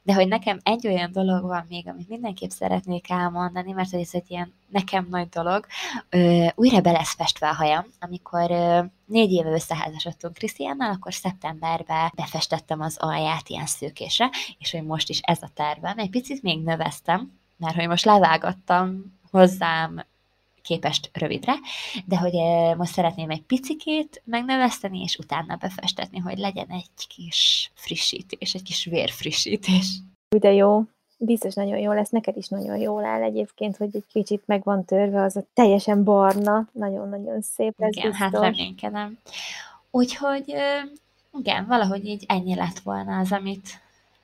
de hogy nekem egy olyan dolog van még, amit mindenképp szeretnék elmondani, mert hogy ez egy ilyen nekem nagy dolog, újra be lesz festve a hajam, amikor négy éve összeházasodtunk Krisztiánnal, akkor szeptemberben befestettem az alját ilyen szőkésre, és hogy most is ez a tervem. Egy picit még növeztem, mert hogy most levágattam hozzám képest rövidre, de hogy most szeretném egy picikét megnöveszteni, és utána befestetni, hogy legyen egy kis frissítés, egy kis vérfrissítés. De jó, biztos nagyon jó lesz, neked is nagyon jól áll egyébként, hogy egy kicsit meg van törve, az a teljesen barna, nagyon-nagyon szép lesz Igen, hát biztos. hát reménykedem. Úgyhogy igen, valahogy így ennyi lett volna az, amit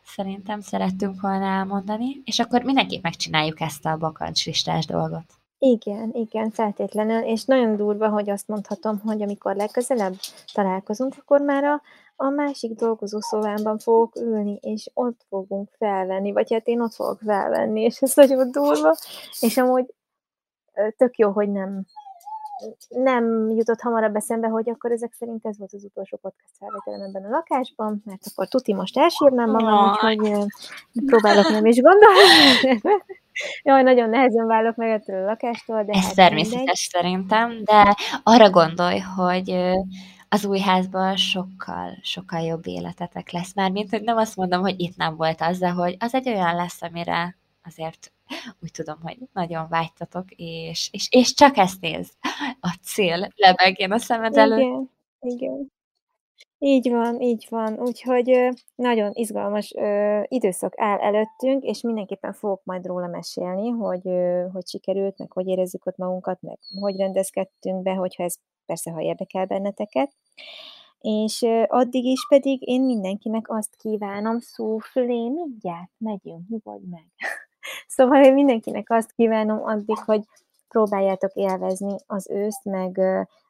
szerintem szerettünk volna elmondani, és akkor mindenképp megcsináljuk ezt a bakancslistás dolgot. Igen, igen, feltétlenül, és nagyon durva, hogy azt mondhatom, hogy amikor legközelebb találkozunk, akkor már a a másik dolgozószobámban fogok ülni, és ott fogunk felvenni, vagy hát én ott fogok felvenni, és ez nagyon durva, és amúgy tök jó, hogy nem nem jutott hamarabb eszembe, hogy akkor ezek szerint ez volt az utolsó podcast felvételem ebben a lakásban, mert akkor tuti most elsírnám magam, úgyhogy próbálok nem is gondolni. Jaj, nagyon nehezen válok meg ettől a lakástól, de Ez hát természetes mindegy. szerintem, de arra gondolj, hogy az új házban sokkal, sokkal jobb életetek lesz már, mint hogy nem azt mondom, hogy itt nem volt az, de hogy az egy olyan lesz, amire azért úgy tudom, hogy nagyon vágytatok, és, és, és csak ezt néz, a cél lebegjen a szemed előtt. Igen, igen. Így van, így van. Úgyhogy nagyon izgalmas időszak áll előttünk, és mindenképpen fogok majd róla mesélni, hogy hogy sikerült, meg hogy érezzük ott magunkat, meg hogy rendezkedtünk be, hogyha ez persze, ha érdekel benneteket. És addig is pedig én mindenkinek azt kívánom, szófülé, mindjárt megyünk, nyugodj meg. szóval én mindenkinek azt kívánom addig, hogy próbáljátok élvezni az őszt, meg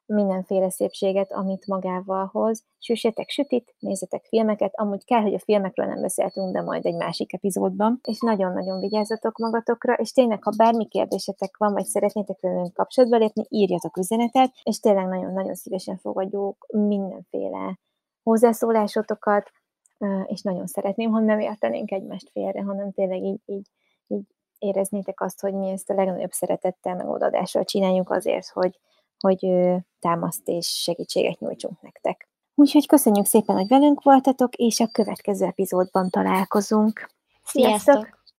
mindenféle szépséget, amit magával hoz. Süssetek sütit, nézzetek filmeket, amúgy kell, hogy a filmekről nem beszéltünk, de majd egy másik epizódban, és nagyon-nagyon vigyázzatok magatokra, és tényleg, ha bármi kérdésetek van, vagy szeretnétek velünk kapcsolatba lépni, írjatok üzenetet, és tényleg nagyon-nagyon szívesen fogadjuk mindenféle hozzászólásotokat, és nagyon szeretném, ha nem értenénk egymást félre, hanem tényleg így, így, így éreznétek azt, hogy mi ezt a legnagyobb szeretettel, meg odadással csináljuk azért, hogy, hogy támaszt és segítséget nyújtsunk nektek. Úgyhogy köszönjük szépen, hogy velünk voltatok, és a következő epizódban találkozunk. Sziasztok! Sziasztok!